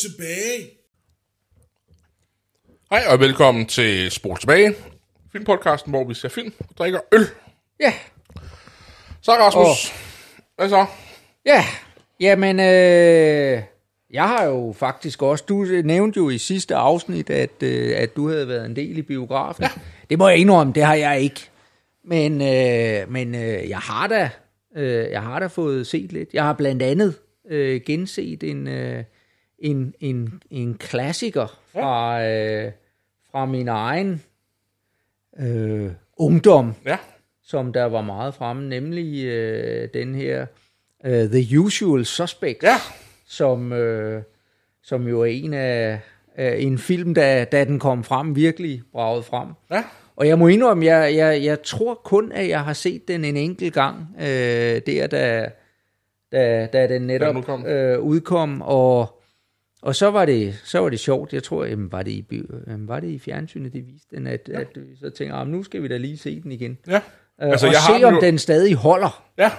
Tilbage. Hej og velkommen til Spol tilbage, filmpodcasten, hvor vi ser film og drikker øl. Ja, Så Rasmus, hvad så? ja. Jamen, øh, jeg har jo faktisk også, du nævnte jo i sidste afsnit, at, øh, at du havde været en del i biografen. Ja. Det må jeg indrømme, det har jeg ikke. Men, øh, men øh, jeg har da, øh, jeg har da fået set lidt. Jeg har blandt andet øh, genset en, øh, en, en, en klassiker fra, øh, fra min egen øh, ungdom Ja, som der var meget fremme, nemlig øh, den her øh, The Usual Suspects, Ja. som, øh, som jo er en af, af en film, da, da den kom frem, virkelig braget frem. ja. Og jeg må indrømme, jeg, jeg, jeg tror kun, at jeg har set den en enkelt gang, øh, der da, da, da den netop udkom. øh, udkom, og, og så var det så var det sjovt. Jeg tror, jamen, var det i, jamen, var det i fjernsynet, det viste den, at, ja. at vi så tænker, ah, nu skal vi da lige se den igen. ja. Øh, Altså, og jeg har se, den om jo- den stadig holder. Ja,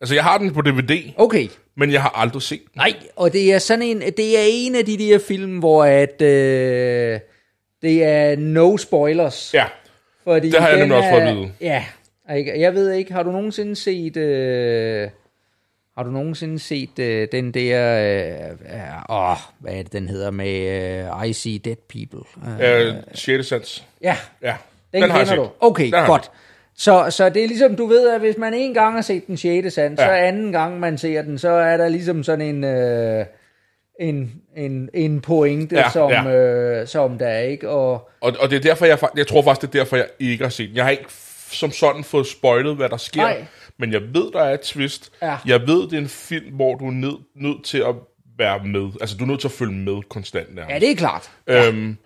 altså jeg har den på DVD, Okay. men jeg har aldrig set den. Nej, og det er sådan en, det er en af de der film, hvor at, øh, det er no spoilers. Ja, Fordi det har jeg den nemlig også fået at vide. Ja, jeg ved ikke, har du nogensinde set, øh, har du nogensinde set øh, den der, øh, åh, hvad er det, den hedder med øh, I See Dead People? Øh, øh, 6. sans. ja, Ja, den, den har jeg set. du. Okay, Den godt. Så, så det er ligesom, du ved, at hvis man en gang har set den 6. sand, ja. så anden gang man ser den, så er der ligesom sådan en, øh, en, en, en pointe, Ja, som, ja. Øh, som der er, ikke? Og, Og, og det er derfor, jeg, jeg tror faktisk, det er derfor, jeg ikke har set den. Jeg har ikke som sådan fået spoilet, hvad der sker. Nej. Men jeg ved, der er et twist. Ja. Jeg ved, det er en film, hvor du er nød, nødt til at være med. Altså, du er nødt til at følge med konstant nærmest. ja, det er klart. Øhm,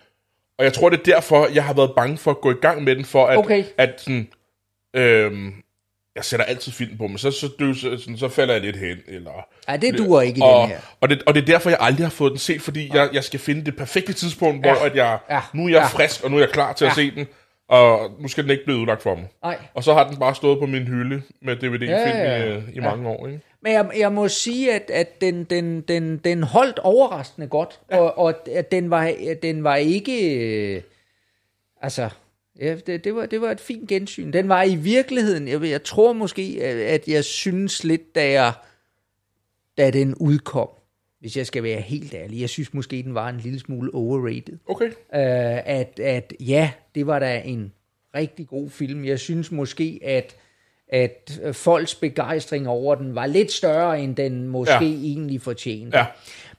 og jeg tror, det er derfor, jeg har været bange for at gå i gang med den, for at, Okay. at sådan, øhm, jeg sætter altid film på, men så, så, så, sådan, så falder jeg lidt hen. Eller, Ja, det duer ikke i og, den her. Og det, og det er derfor, jeg aldrig har fået den set, fordi jeg, jeg skal finde det perfekte tidspunkt, hvor Ja. at jeg, Ja. nu er jeg Ja. frisk, og nu er jeg klar til at Ja. se den, og nu skal den ikke blive udlagt for mig. Nej. Og så har den bare stået på min hylde med DVD-film Ja, ja, ja. i, øh, i mange år. Ikke? Men jeg, jeg må sige, at, at den, den, den, den holdt overraskende godt, ja. og, og at den var, den var ikke... øh, Altså, ja, det, det, var, det var et fint gensyn. Den var i virkeligheden, jeg, jeg tror måske, at at jeg synes lidt, da, jeg, da den udkom, hvis jeg skal være helt ærlig, jeg synes måske, den var en lille smule overrated. Okay. Øh, at, at ja, det var da en rigtig god film. Jeg synes måske, at, at folks begejstring over den var lidt større, end den måske Ja. egentlig fortjente. Ja.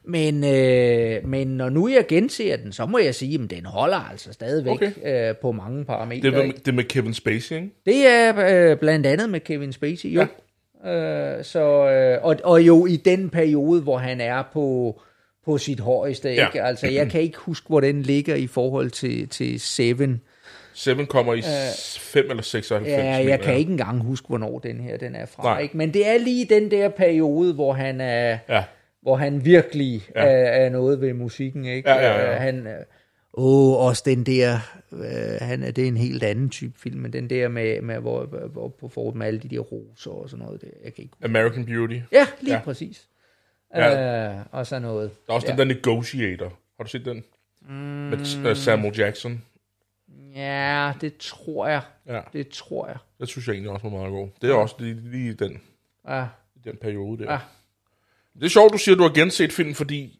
Men, øh, men når nu jeg genser den, så må jeg sige, at den holder altså stadigvæk okay. øh, på mange parametre. Det, er, med- det er med Kevin Spacey, ikke? Det er øh, blandt andet med Kevin Spacey, jo. Ja. Øh, så, øh, og, og jo i den periode, hvor han er på, på sit højeste. Ja. Ikke? Altså, jeg kan ikke huske, hvor den ligger i forhold til, til Seven. Seven kommer i 5 eller 96. Ja, mener jeg kan ikke engang huske, hvornår den her den er fra. Nej. Ikke? Men det er lige den der periode, hvor han er, Ja. hvor han virkelig Ja. ja. er, er noget ved musikken. Ikke? Ja, ja, ja. Øh, Han, øh, åh, også den der, øh, han, er- det er en helt anden type film, men den der med, med hvor, hvor på forret med alle de der roser og sådan noget, det, jeg kan ikke American Beauty. Ja, lige Ja. præcis. Ja. Øh, og så noget. Der er også ja. den der Negotiator. Har du set den? Mm. Med uh, Samuel Jackson. Ja, det tror jeg. Ja, Det tror jeg. det synes jeg egentlig også var meget god. Det er også lige, lige den, Ja. i den periode der. Ja. Det er sjovt, du siger, at du har genset film, fordi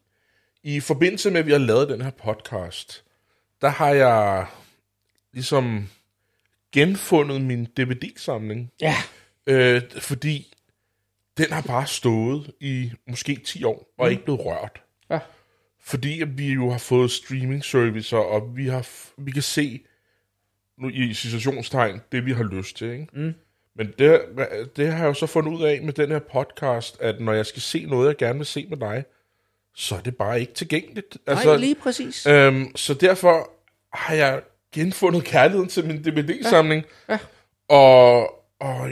i forbindelse med, at vi har lavet den her podcast, der har jeg ligesom genfundet min DVD-samling. Ja. Øh, fordi den har bare stået i måske 10 år, og mm. ikke blevet rørt. Ja. Fordi at vi jo har fået streaming servicer, og vi, har vi kan se, nu i situationstegn, det vi har lyst til. Ikke? Mm. Men det, det har jeg jo så fundet ud af med den her podcast, at når jeg skal se noget, jeg gerne vil se med dig, så er det bare ikke tilgængeligt. Altså, Nej, lige præcis. Øhm, så derfor har jeg genfundet kærligheden til min DVD-samling. Ja. Ja. Og, og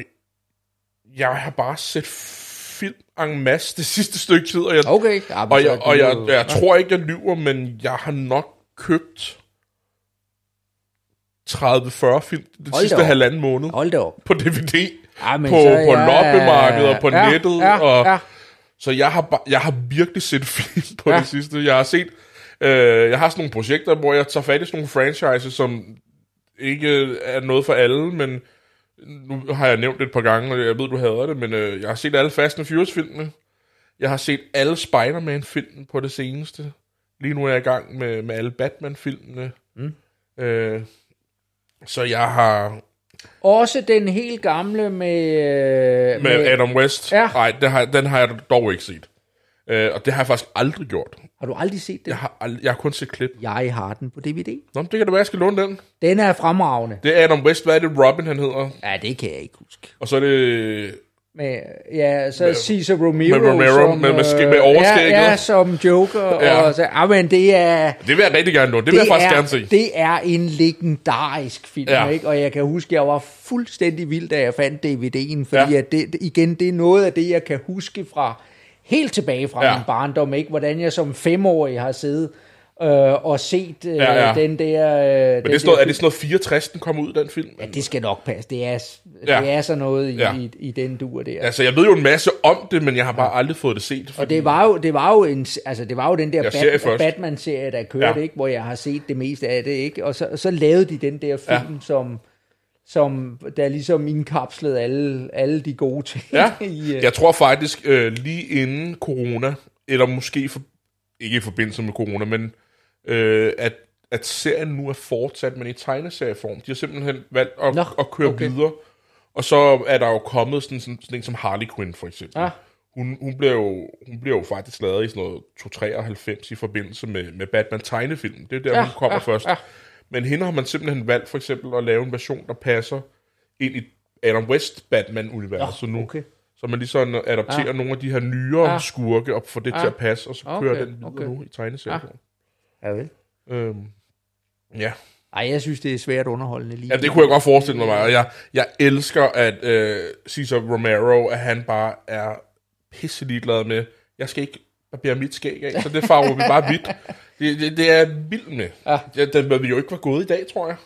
jeg har bare set film en masse det sidste stykke tid. Og jeg, Okay. Ja, og jeg, og jeg, jo- jeg tror ikke, jeg lyver, men jeg har nok købt 30-40 film den Hold sidste op. halvanden måned Hold da op. på DVD. Ja, men på, så- på ja, loppemarkeder, på ja, nettet, ja, og, ja. Så jeg har, jeg har virkelig set film på ja. det sidste. Jeg har set, øh, jeg har sådan nogle projekter, hvor jeg tager fat i sådan nogle franchises, som ikke er noget for alle, men nu har jeg nævnt det et par gange, og jeg ved, du hader det, men øh, jeg har set alle Fast and Furious-filmene. Jeg har set alle Spider-Man-filmene på det seneste. Lige nu er jeg i gang med, med alle Batman-filmene. Mm. Øh, så jeg har Også den helt gamle med... øh, med Adam West. Ja. Nej, den har, den har jeg dog ikke set. Øh, og det har jeg faktisk aldrig gjort. Har du aldrig set den? Jeg har, ald- jeg har kun set klip. Jeg har den på DVD. Nå, men det kan da være, jeg skal låne den. Den er fremragende. Det er Adam West. Hvad er det, Robin han hedder? Ja, det kan jeg ikke huske. Og så er det... Med, ja, så med, Caesar Romero. med Romero, som, med- med med øh, overskægget. Ja, ja, som Joker. Ja. Og så, ja, men det er... Det vil jeg rigtig gerne låne. Det, det vil jeg faktisk er, gerne se. Det er en legendarisk film, ja. Ikke? Og jeg kan huske, jeg var fuldstændig vild, da jeg fandt DVD'en, fordi ja. At det, det- igen, det er noget af det, jeg kan huske fra helt tilbage fra ja. Ja. min barndom, ikke? Hvordan jeg som femårig har siddet øh, og set øh, ja, Ja, ja. ja. den der... Øh, Men den det noget, der er det sådan noget 64, den kommer ud, den film? Ja, det skal nok passe. Det er, Ja. det er sådan noget i, ja. Ja. i, i den dur der. Altså, jeg ved jo en masse om det, men jeg har bare aldrig fået det set. Og fordi- det var jo, det var jo, en, altså det var jo den der Ja, Bat. Batman-serie, der kørte, ja. Ja. ikke, hvor jeg har set det meste af det. ikke. Og så, så lavede de den der film, ja. som, som der ligesom indkapslede alle, alle de gode ting. Ja, i, øh, jeg tror faktisk øh, lige inden corona, eller måske for, ikke i forbindelse med corona, men øh, at, at serien nu er fortsat, men i tegneserieform. De har simpelthen valgt at, Nå, at køre okay. videre. Og så er der jo kommet sådan, sådan, sådan en som Harley Quinn, for eksempel. Ja. Hun, hun, blev jo, hun blev jo faktisk lavet i sådan noget 293 i forbindelse med, med Batman-tegnefilm. Det er der, Ja, hun kommer ja, først. ja. Ja. Men hende har man simpelthen valgt for eksempel at lave en version, der passer ind i Adam West Batman-universet nu. okay. Så man lige sådan adopterer ja. nogle af de her nyere Ja. ja. skurke og får det ja. til at passe, og så Okay, kører den videre okay. nu i tegneserien. Ja, vel. Ja. Øhm, ja. Ej, jeg synes, det er svært underholdende lige. ja, det kunne jeg godt forestille mig. Og jeg, jeg elsker, at øh, Cesar Romero, at han bare er pisse ligeglad med, jeg skal ikke barbere mit skæg af, så det farver vi bare hvidt. Det, det, det er jeg vild med. Ja. Ja. Den vil jo ikke være gået i dag, tror jeg.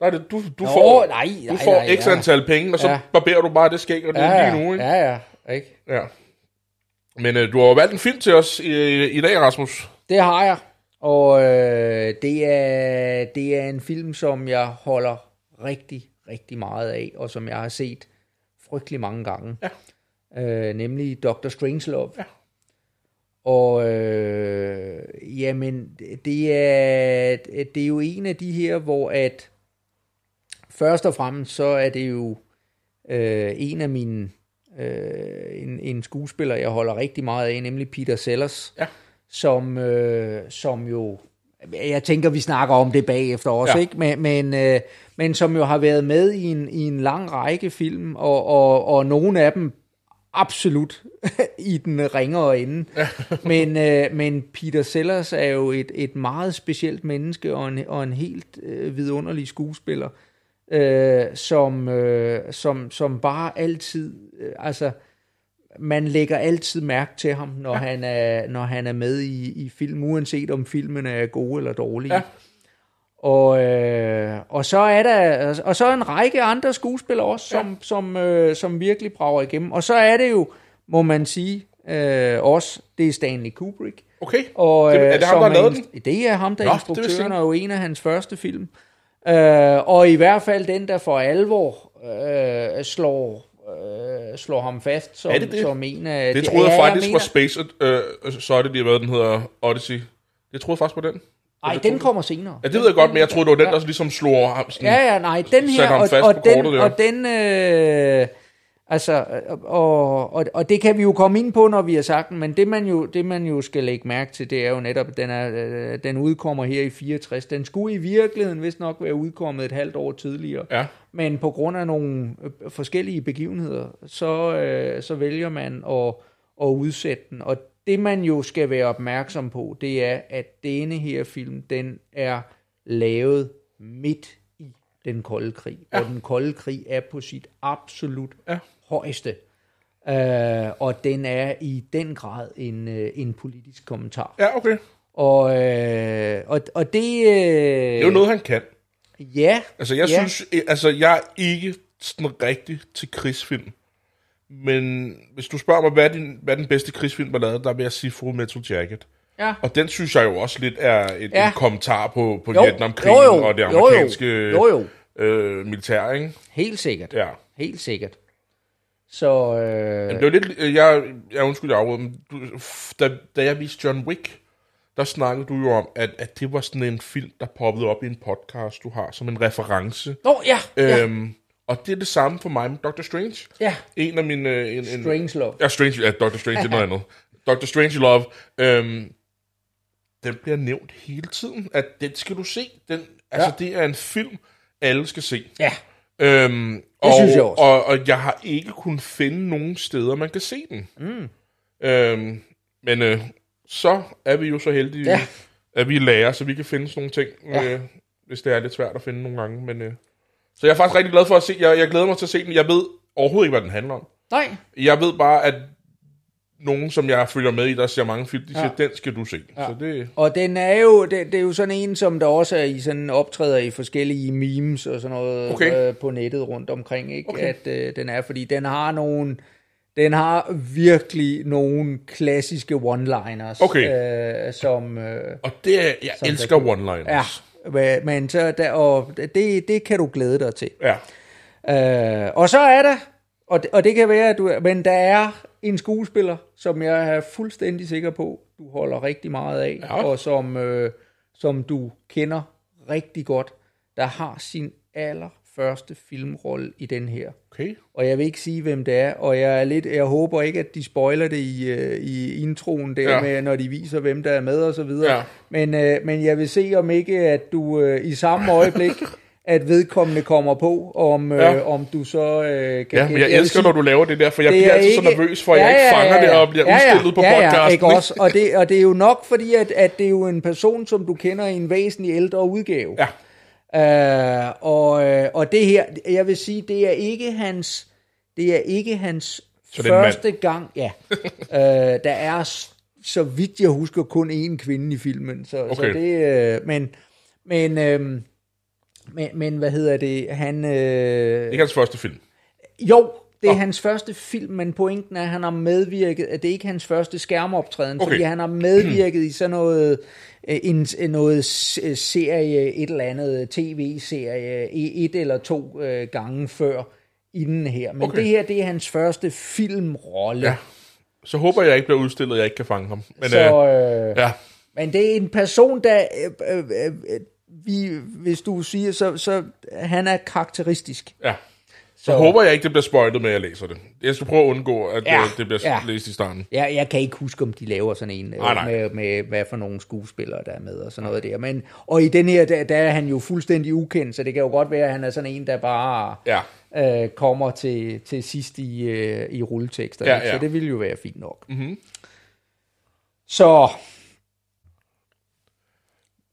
Der er det, du, du Nå, får, nej, du nej, får nej, x ja. antal penge, og så Ja. barberer du bare det skæg, og det ja, er lige nu, ikke? ja, ja, ikke? Ja. Men øh, du har jo valgt en film til os i, i dag, Rasmus. Det har jeg. Og øh, det, er, det er en film, som jeg holder rigtig, rigtig meget af, og som jeg har set frygtelig mange gange. Ja. Øh, nemlig Dr. Strangelove. Ja. Og øh, jamen, det er, det er jo en af de her, hvor at først og fremmest, så er det jo øh, en af mine, øh, en, en skuespiller, jeg holder rigtig meget af, nemlig Peter Sellers Ja. som, øh, som jo, jeg tænker, vi snakker om det bagefter også, ja. Ikke? Men, men, øh, men som jo har været med i en, i en lang række film, og, og, og nogle af dem absolut i den ringere ende. men, øh, men Peter Sellers er jo et, et meget specielt menneske, og en, og en helt øh, vidunderlig skuespiller, øh, som, øh, som, som bare altid, øh, altså, man lægger altid mærke til ham, når, ja. han, er, når han er med i, i film, uanset om filmen er gode eller dårlige. Ja. Og, øh, og så er der og så er en række andre skuespillere også, som, ja. som, øh, som virkelig brager igennem. Og så er det jo, må man sige, øh, også, det er Stanley Kubrick. Okay. Og, det, er det ham, som der har lavet en- den? Det er ham, der er Nå, jeg instruktøren, og jo en af hans første film. Øh, og i hvert fald den, der for alvor øh, slår, øh, slår ham fast som, Er det det? som en af... Det troede jeg ja, faktisk mener- var Space, øh, så er det lige, hvad den hedder, Odyssey. Det troede jeg faktisk på den. Ej, den kommer senere. Ja, det ved jeg godt, men jeg troede, det var den, der ligesom slog ham sådan. Ja, ja, nej, den her, og, og, den, kortet der. og den, øh, altså, og, og, og det kan vi jo komme ind på, når vi har sagt den, men det man jo, det man jo skal lægge mærke til, det er jo netop, at den, er, øh, den udkommer her i 64. Den skulle i virkeligheden vist nok være udkommet et halvt år tidligere. Ja. Men på grund af nogle øh, forskellige begivenheder, så, øh, så vælger man at, at udsætte den. Og det man jo skal være opmærksom på, det er, at denne her film, den er lavet midt i den kolde krig. Ja. Og den kolde krig er på sit absolut Ja. højeste. Øh, og den er i den grad en, øh, en politisk kommentar. Ja, okay. Og, øh, og, og det... Øh, Det er jo noget, han kan. Ja, Altså, jeg ja. synes, altså, jeg er ikke sådan rigtig til krigsfilm. Men hvis du spørger mig, hvad er, din, hvad er den bedste krigsfilm, er lavet, der vil jeg sige Full Metal Jacket. Ja. Og den synes jeg jo også lidt er et, Ja. en kommentar på, på Jo, Vietnamkrigen jo, jo, og det jo, jo, amerikanske jo, jo. Øh, militær, ikke? Helt sikkert. Ja. Helt sikkert. Så, øh, Men det var lidt, øh, jeg, jeg undskyld, jeg afbryder, men du, da, da jeg viste John Wick, der snakkede du jo om, at, at det var sådan en film, der poppede op i en podcast, du har, som en reference. Nå, ja, ja, Øhm, og det er det samme for mig med Doctor Strange. ja. En af mine... øh, En, en, Strange Love. Ja, Strange, ja, Doctor Strange det er noget andet. Doctor Strange Love. Øhm, den bliver nævnt hele tiden, at den skal du se. Den, altså, det er en film, alle skal se. Ja, Øhm, og, synes jeg også. Og, og jeg har ikke kunnet finde nogen steder, man kan se den. Mm. Øhm, men øh, så er vi jo så heldige, Ja. at vi er lærer, så vi kan finde sådan nogle ting, Ja. øh, hvis det er lidt svært at finde nogle gange. Men, øh, så jeg er faktisk rigtig glad for at se, jeg, jeg glæder mig til at se den. Jeg ved overhovedet ikke, hvad den handler om. nej, Jeg ved bare, at nogen, som jeg følger med i, der ser mange film, de siger, den skal du se. Ja. Så det, Og den er jo, det, det er jo sådan en, som der også er i sådan optræder i forskellige memes og sådan noget Okay. øh, på nettet rundt omkring, ikke? Okay. At øh, den er, fordi den har nogle, den har virkelig nogle klassiske one-liners, Okay. øh, som, øh, og det er, jeg elsker one-liners. ja, men så der, og det, det kan du glæde dig til. ja. Øh, og så er der, og det, og det kan være, at du, men der er en skuespiller, som jeg er fuldstændig sikker på, du holder rigtig meget af, Ja. og som, øh, som du kender rigtig godt, der har sin allerførste filmrolle i den her. Okay. Og jeg vil ikke sige, hvem det er, og jeg, er lidt, jeg håber ikke, at de spoiler det i, øh, i introen der, Ja. ja. med, når de viser, hvem der er med og så videre. Ja. Men, øh, men jeg vil se, om ikke, at du øh, i samme øjeblik, at vedkommende kommer på, om, øh, Ja. om du så øh, kan... Ja, men jeg elsker, sige, når du laver det der, for jeg bliver er altid så ikke- nervøs for, at jeg ikke fanger det og bliver udstillet på ja, podcasten. Ja, ikke ikke? også? Og det, og det er jo nok fordi, at, at det er jo en person, som du kender i en væsentlig ældre udgave. Ja. Øh, og, øh, og det her, jeg vil sige, det er ikke hans, det er ikke hans Så det er en mand. første gang, ja. øh, der er, så vidt jeg husker, kun én kvinde i filmen. Så, så Okay. det, øh, men, men, øh, men, men, hvad hedder det, han... Øh, Ikke hans første film. jo, det er Nå. hans første film, men pointen er, at han har medvirket, at det er ikke hans første skærmoptræden, Okay. fordi han har medvirket i sådan noget, øh, en, noget øh, serie, et eller andet tv-serie, i- et eller to øh, gange før inden her. Men Okay. okay. det her, det er hans første filmrolle. Ja. Så håber jeg ikke bliver udstillet, og jeg ikke kan fange ham. Men, Så, øh, øh, ja. men det er en person, der, øh, øh, øh, vi, hvis du siger, så, så han er karakteristisk. ja. Så, så håber jeg ikke, det bliver spoilet med, at jeg læser det. Jeg skal prøve at undgå, at Ja, ja. det bliver ja. ja. læst i starten. Jeg, jeg kan ikke huske, om de laver sådan en Nej, nej, nej. Med, med, hvad for nogle skuespillere, der er med og sådan noget der. Men, og i den her, der, der er han jo fuldstændig ukendt, så det kan jo godt være, at han er sådan en, der bare Ja. øh, kommer til, til sidst i, øh, i rulletekster. Ja, ikke? Så ja. det ville jo være fint nok. Mm-hmm. Så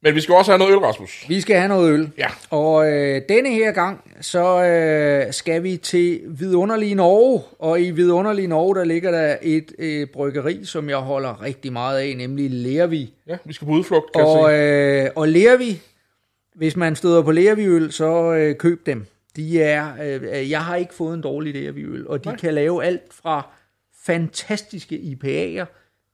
Men vi skal også have noget øl, Rasmus. vi skal have noget øl. Ja. Og øh, denne her gang, så øh, skal vi til vidunderlige Norge. Og i vidunderlige Norge, der ligger der et øh, bryggeri, som jeg holder rigtig meget af, nemlig Lervi. Ja, vi skal på udflugt, kan Og, jeg se. øh, og Lervi, hvis man støder på Lerviøl, så øh, køb dem. De er, øh, jeg har ikke fået en dårlig Lerviøl, og de Nej. Nej. kan lave alt fra fantastiske IPA'er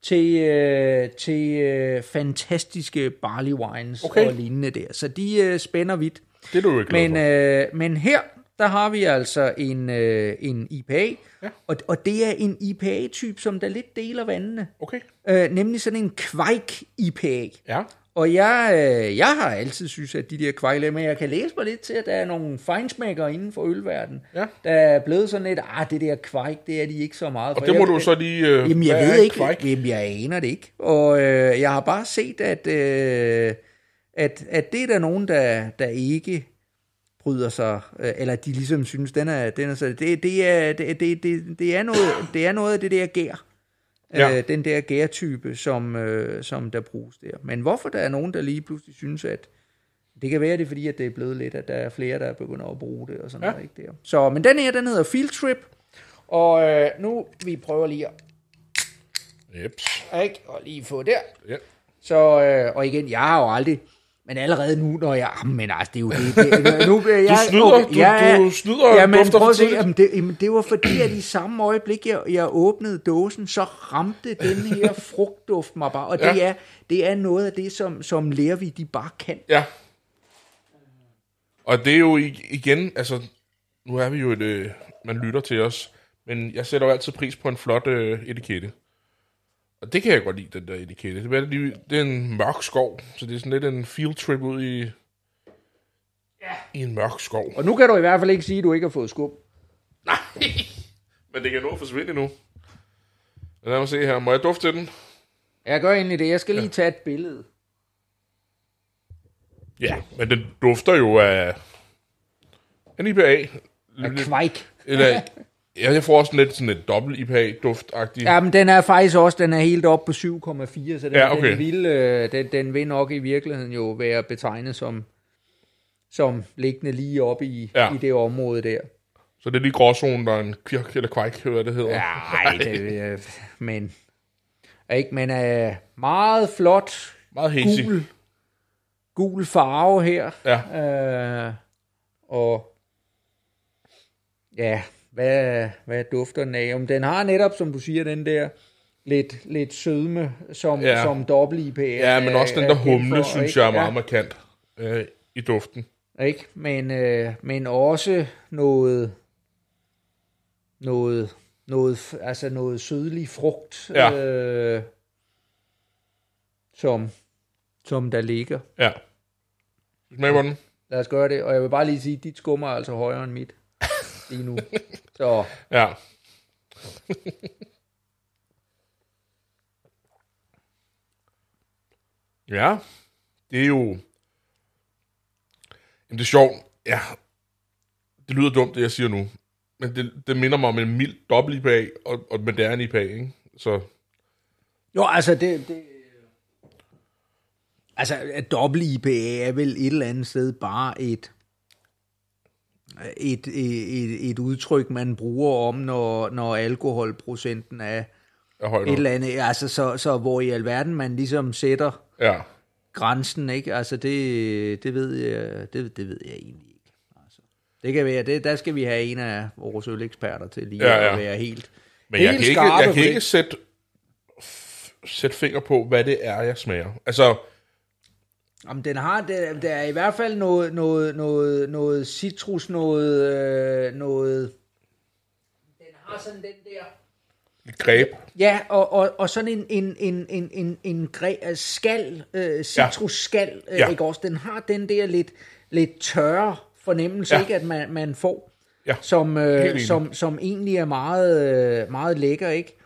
til, øh, til øh, fantastiske barley wines Okay. og lignende der. Så de øh, spænder vidt. Det er du ikke Men, øh, men her, der har vi altså en, øh, en IPA, Ja. og, og det er en IPA-type, som der lidt deler vandene. Okay. Øh, nemlig sådan en kveik IPA. Ja. Og jeg, øh, jeg har altid synes, at de der kvejler, men jeg kan læse mig lidt til, at der er nogle fejnsmækkere inden for ølverdenen, Ja. der er blevet sådan lidt, ah, det der kvejk, det er de ikke så meget Og for. det må jeg, du så lige... Øh, Jamen, jeg ved ikke, Kvejk? jamen, jeg aner det ikke. Og øh, jeg har bare set, at, øh, at, at det er der nogen, der, der ikke bryder sig, øh, eller de ligesom synes, den er, den er så, det, det, er, det, det, det, det, er noget, det er noget af det der gær. Ja. Øh, den der gærtype, som, øh, som der bruges der. Men hvorfor der er nogen, der lige pludselig synes, at det kan være, det er fordi, at det er blevet lidt, at der er flere, der begynder at bruge det og sådan Ja. noget. Ikke der. Så, men den her, den hedder Field Trip, og øh, nu vi prøver lige at Jeps. ikke? Og lige få der. Ja. Så, øh, og igen, jeg har jo aldrig, Men allerede nu, når jeg... Ah, Men altså, det er jo det. det nu, jeg, snyder, du- du snyder Ja, men prøv at se, jamen, det, jamen, det var fordi, at i samme øjeblik, jeg, jeg åbnede dåsen, så ramte den her frugtduft mig bare. Og det, Ja. er, det er noget af det, som, som Lervi, de bare kan. Ja. Og det er jo igen, altså, nu er vi jo et, øh, man lytter til os, men jeg sætter jo altid pris på en flot øh, etikette. Og det kan jeg godt lide, den der etikette. Det er, lige- det er en mørk skov, så det er sådan lidt en field trip ud i, ja. i en mørk skov. Og nu kan du i hvert fald ikke sige, at du ikke har fået skub. Nej, men det kan nå at forsvinde nu. Lad mig se her. Må jeg dufte den? Jeg gør egentlig det. Jeg skal lige tage et billede. Ja, men den dufter jo af en IPA. Af kvejk. Eller, ja, jeg får også lidt sådan et dobbelt IPA-duft-agtigt. Ja, men den er faktisk også, den er helt op på 7,4, så den, Ja, okay. den, vil, øh, den, den vil nok i virkeligheden jo være betegnet som, som liggende lige oppe i, Ja. i det område der. Så det er lige gråzonen, der er en kirk eller kvejk, hvad det hedder. Ja, ej, det, øh, men, ikke, men øh, meget flot Meget hazy. gul, gul farve her. Ja. Øh, og ja, hvad, hvad dufter den af? Om den har netop, som du siger, den der lidt, lidt sødme, som, Ja. som dobbelt IPA. ja, men også den der humle, synes jeg er meget ja, markant øh, i duften. ikke? Men, øh, men også noget, noget, noget, altså noget sødlig frugt, Ja. øh, som, som der ligger. Ja. Smag på den. Lad os gøre det. Og jeg vil bare lige sige, at dit skum er altså højere end mit lige nu. Så Ja. ja. Det er jo... Jamen, det er sjovt. Ja. Det lyder dumt, det jeg siger nu. Men det, det minder mig om en mild dobbelt IPA og, og moderne IPA, ikke? Så jo, altså det... det altså, at dobbelt IPA er vel et eller andet sted bare et, et, et, et, udtryk, man bruger om, når, når alkoholprocenten er et eller andet, altså så, så hvor i alverden man ligesom sætter Ja. grænsen, ikke? Altså det, det ved jeg, det, det ved jeg egentlig ikke. Altså, det kan være, det, der skal vi have en af vores øleksperter til lige Ja, ja, at være helt Men jeg Helt kan ikke, jeg kan ikke sætte, sætte finger på, hvad det er, jeg smager. Altså, Jamen, den har, der, der er i hvert fald noget, noget, noget, noget citrus, noget, øh, noget, den har sådan den der, et greb. ja, og, og, og sådan en, en, en, en, en, en gre, skal, øh, citrusskal, ja. Ja. øh, ikke også? Den har den der lidt, lidt tørre fornemmelse, Ja. ikke, at man, man får, Ja. som, øh, som, som egentlig er meget, øh, meget lækker, ikke?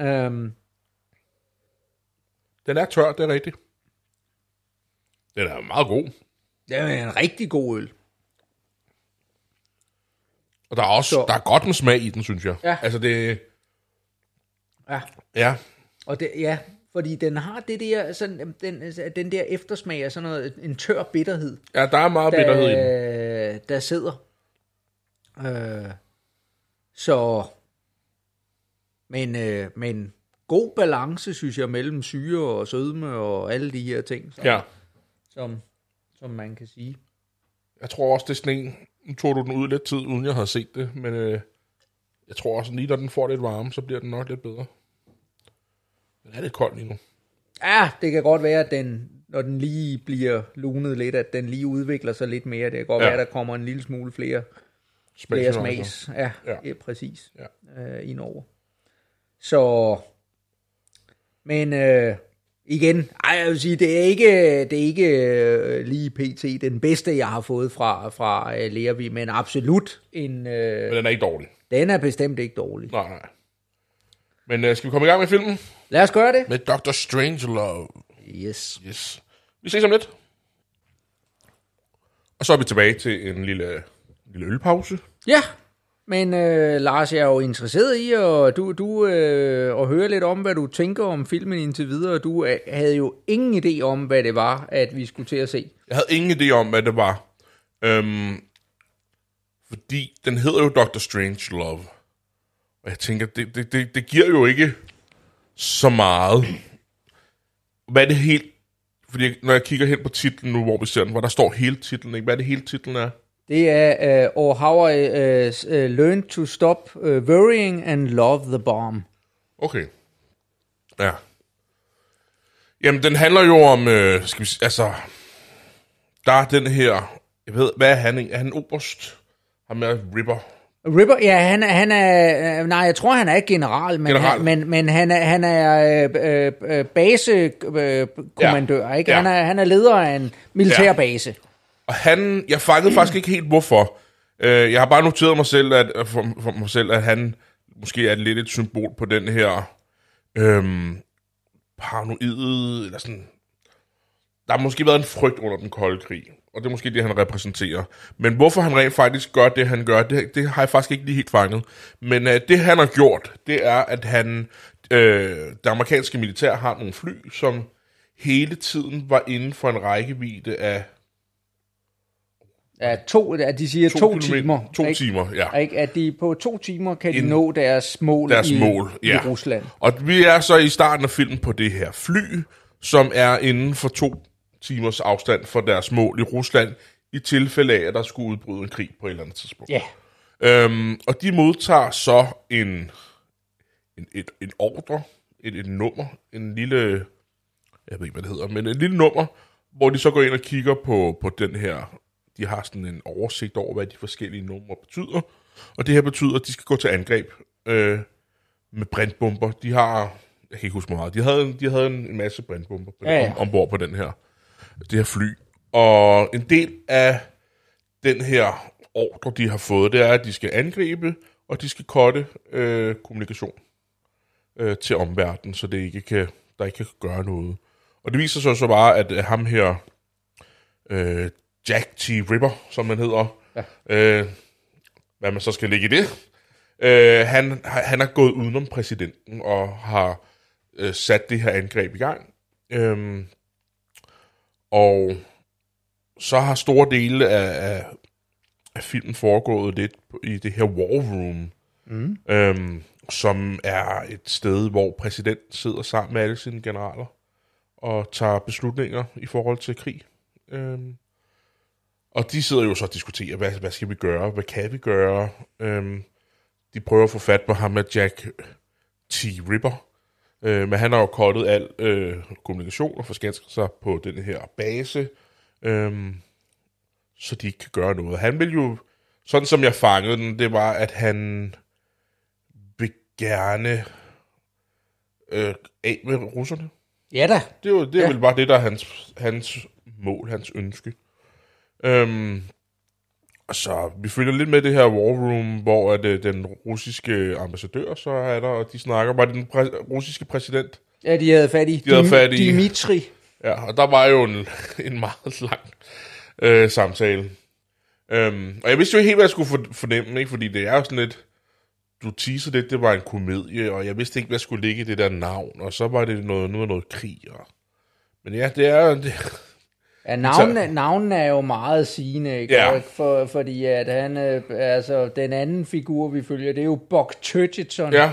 Um, Den er tør, det er rigtigt. Den er meget god. det er en rigtig god øl. Og der er også Så- der er godt med smag i den, synes jeg. Ja. Altså det, Ja. ja, Og det, ja, fordi den har det der, sådan, den, den der eftersmag af sådan noget, en tør bitterhed, ja, der er meget bitterhed i den. der, der sidder. Øh, så, men, øh, men god balance, synes jeg, mellem syre og sødme og alle de her ting, som, Ja, som, som man kan sige. jeg tror også, det er sådan en, nu tog du den ud lidt tid, uden jeg havde set det, men øh, jeg tror også, lige når den får lidt varme, så bliver den nok lidt bedre. Den er lidt kold lige nu. Ja, det kan godt være, at den, når den lige bliver lunet lidt, at den lige udvikler sig lidt mere. Det kan godt Ja. være, at der kommer en lille smule flere flere smags. Ja, Ja. ja. ja præcis. Ja. Øh, indover. Så, men øh, igen, ej, jeg vil sige, det er ikke, det er ikke øh, lige pt. den bedste, jeg har fået fra, fra øh, Lervi, men absolut en, øh, Men den er ikke dårlig. den er bestemt ikke dårlig. Nej, nej. Men øh, skal vi komme i gang med filmen? Lad os gøre det. Med Dr. Strangelove. Yes. Yes. Vi ses om lidt. Og så er vi tilbage til en lille, lille ølpause. Ja, men øh, Lars, jeg er jo interesseret i at, du, du, øh, at høre lidt om, hvad du tænker om filmen indtil videre. Du øh, havde jo ingen idé om, hvad det var, at vi skulle til at se. Jeg havde ingen idé om, hvad det var. Øhm, fordi den hedder jo Doctor Strange Love. Og jeg tænker, det, det, det, det giver jo ikke så meget. Hvad det helt fordi når jeg kigger hen på titlen nu, hvor vi ser den, hvor der står hele titlen, ikke? Hvad er det hele titlen er? Det er uh, Or How I uh, s- uh, Learned to Stop uh, Worrying and Love the Bomb. Okay. Ja. Jamen, den handler jo om, øh, skal vi sige, altså, der er den her, jeg ved, hvad er han? Er han oberst? Ham er Ripper. Ripper, ja, han, han er, øh, nej, jeg tror, han er general, men, General. Han, men, men han er, han er øh, øh, basekommandør, Ja. ikke? Ja. Han, er, han er leder af en militær Ja. Og han, jeg fangede faktisk ikke helt, hvorfor. Øh, jeg har bare noteret mig selv, at, øh, for, for mig selv, at han måske er lidt et symbol på den her øhm, paranoide, eller sådan... Der har måske været en frygt under den kolde krig, og det er måske det, han repræsenterer. Men hvorfor han rent faktisk gør det, han gør, det, det har jeg faktisk ikke lige helt fanget. Men øh, det, han har gjort, det er, at han... Øh, det amerikanske militær har nogle fly, som hele tiden var inden for en rækkevidde af Ja, to, at de siger to, to timer. To ikke? timer, ja. Ikke? At de på to timer kan de Inden- nå deres mål, Deres i, mål, ja. i Rusland. Og vi er så i starten af filmen på det her fly, som er inden for to timers afstand fra deres mål i Rusland, i tilfælde af, at der skulle udbryde en krig på et eller andet tidspunkt. Ja, Øhm, og de modtager så en, en, et, en ordre, et, et nummer, en lille, jeg ved ikke, hvad det hedder, men et lille nummer, hvor de så går ind og kigger på, på den her, de har sådan en oversigt over, hvad de forskellige numre betyder, og det her betyder, at de skal gå til angreb øh, med brintbomber. De har, jeg kan ikke huske meget, de havde, de havde en, masse brintbomber på, Ja, ja. om, ombord på den her, det her fly. Og en del af den her ordre, de har fået, det er, at de skal angribe, og de skal kotte øh, kommunikation øh, til omverdenen, så det ikke kan, der ikke kan gøre noget. Og det viser sig så bare, at ham her, øh, Jack T. Ripper, som man hedder, ja. øh, hvad man så skal lægge i det, øh, han, han er gået udenom præsidenten og har øh, sat det her angreb i gang. Øhm, og så har store dele af, af, af filmen foregået lidt i det her war room, mm. øhm, som er et sted, hvor præsidenten sidder sammen med alle sine generaler og tager beslutninger i forhold til krig. Øhm, og de sidder jo så og diskuterer, hvad, hvad skal vi gøre, hvad kan vi gøre. Øhm, de prøver at få fat på ham med Jack T. Ripper, øh, men han har jo kottet al øh, kommunikation og forskanset sig på den her base, øhm, så de ikke kan gøre noget. Han vil jo, sådan som jeg fangede den, det var, at han vil gerne øh, af med russerne. ja da. Det er jo det er ja. vel bare det, der er hans, hans mål, hans ønske. Øhm, så vi følger lidt med det her war room, hvor at, øh, den russiske ambassadør så er der, og de snakker. Var det den præ- russiske præsident? Ja, de havde fat i, De havde fat i- Dimitri. Ja, og der var jo en, en meget lang øh, samtale. Øhm, og jeg vidste jo ikke helt, hvad jeg skulle for- fornemme, ikke? fordi det er jo sådan lidt, du teaser lidt, det var en komedie, og jeg vidste ikke, hvad skulle ligge i det der navn, og så var det noget, noget, noget krig. Og... Men ja, det er det, Ja, navnene, navnene er jo meget sigende, ikke? Ja. For, fordi at han, øh, altså, den anden figur, vi følger, det er jo Bok Turgidson. ja,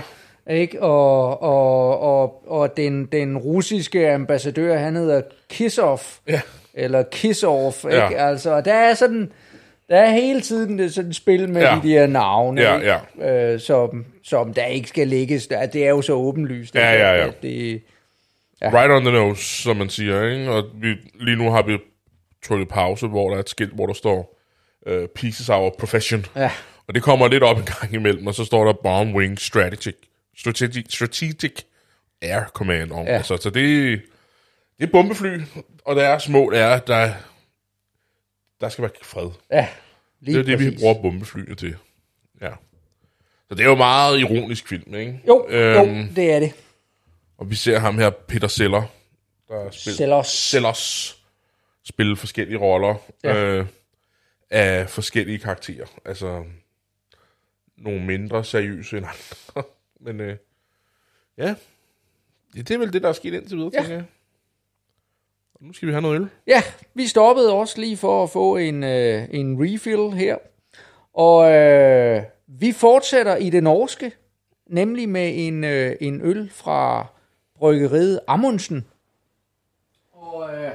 Ikke? Og, og, og, og den, den russiske ambassadør, han hedder Kisov, ja, eller Kisov, ikke? Ja. Altså, og der er sådan, der er hele tiden det sådan spil med Ja. ja. de der navne, Ja, ikke? Øh, som, som der ikke skal lægges. Det er jo så åbenlyst. Ja, ja, ja. At Det, right on the nose, som man siger, ikke? Og vi, lige nu har vi trykket pause, hvor der er et skilt, hvor der står uh, Pieces Our Profession. ja. Og det kommer lidt op en gang imellem, og så står der Bomb Wing Strategic, Strategic, Strategic Air Command om. Ja. Ja. Altså, så det, det er bombefly, og deres mål er, der, der skal være fred. ja, lige Det er det, vi præcis. bruger bombeflyene til. Ja. Så det er jo meget ironisk film, ikke? Jo, Øhm, jo, det er det. Og vi ser ham her, Peter Seller, der spiller Sellers. Sellers spille forskellige roller Ja. øh, af forskellige karakterer. Altså nogle mindre seriøse end andre. Men øh, ja, Ja, det er vel det, der er sket indtil videre, ja. tænker jeg. Og nu skal vi have noget øl. Ja, vi stoppede også lige for at få en, øh, en refill her. Og øh, vi fortsætter i det norske, nemlig med en, øh, en øl fra bryggeriet Amundsen. Og øh,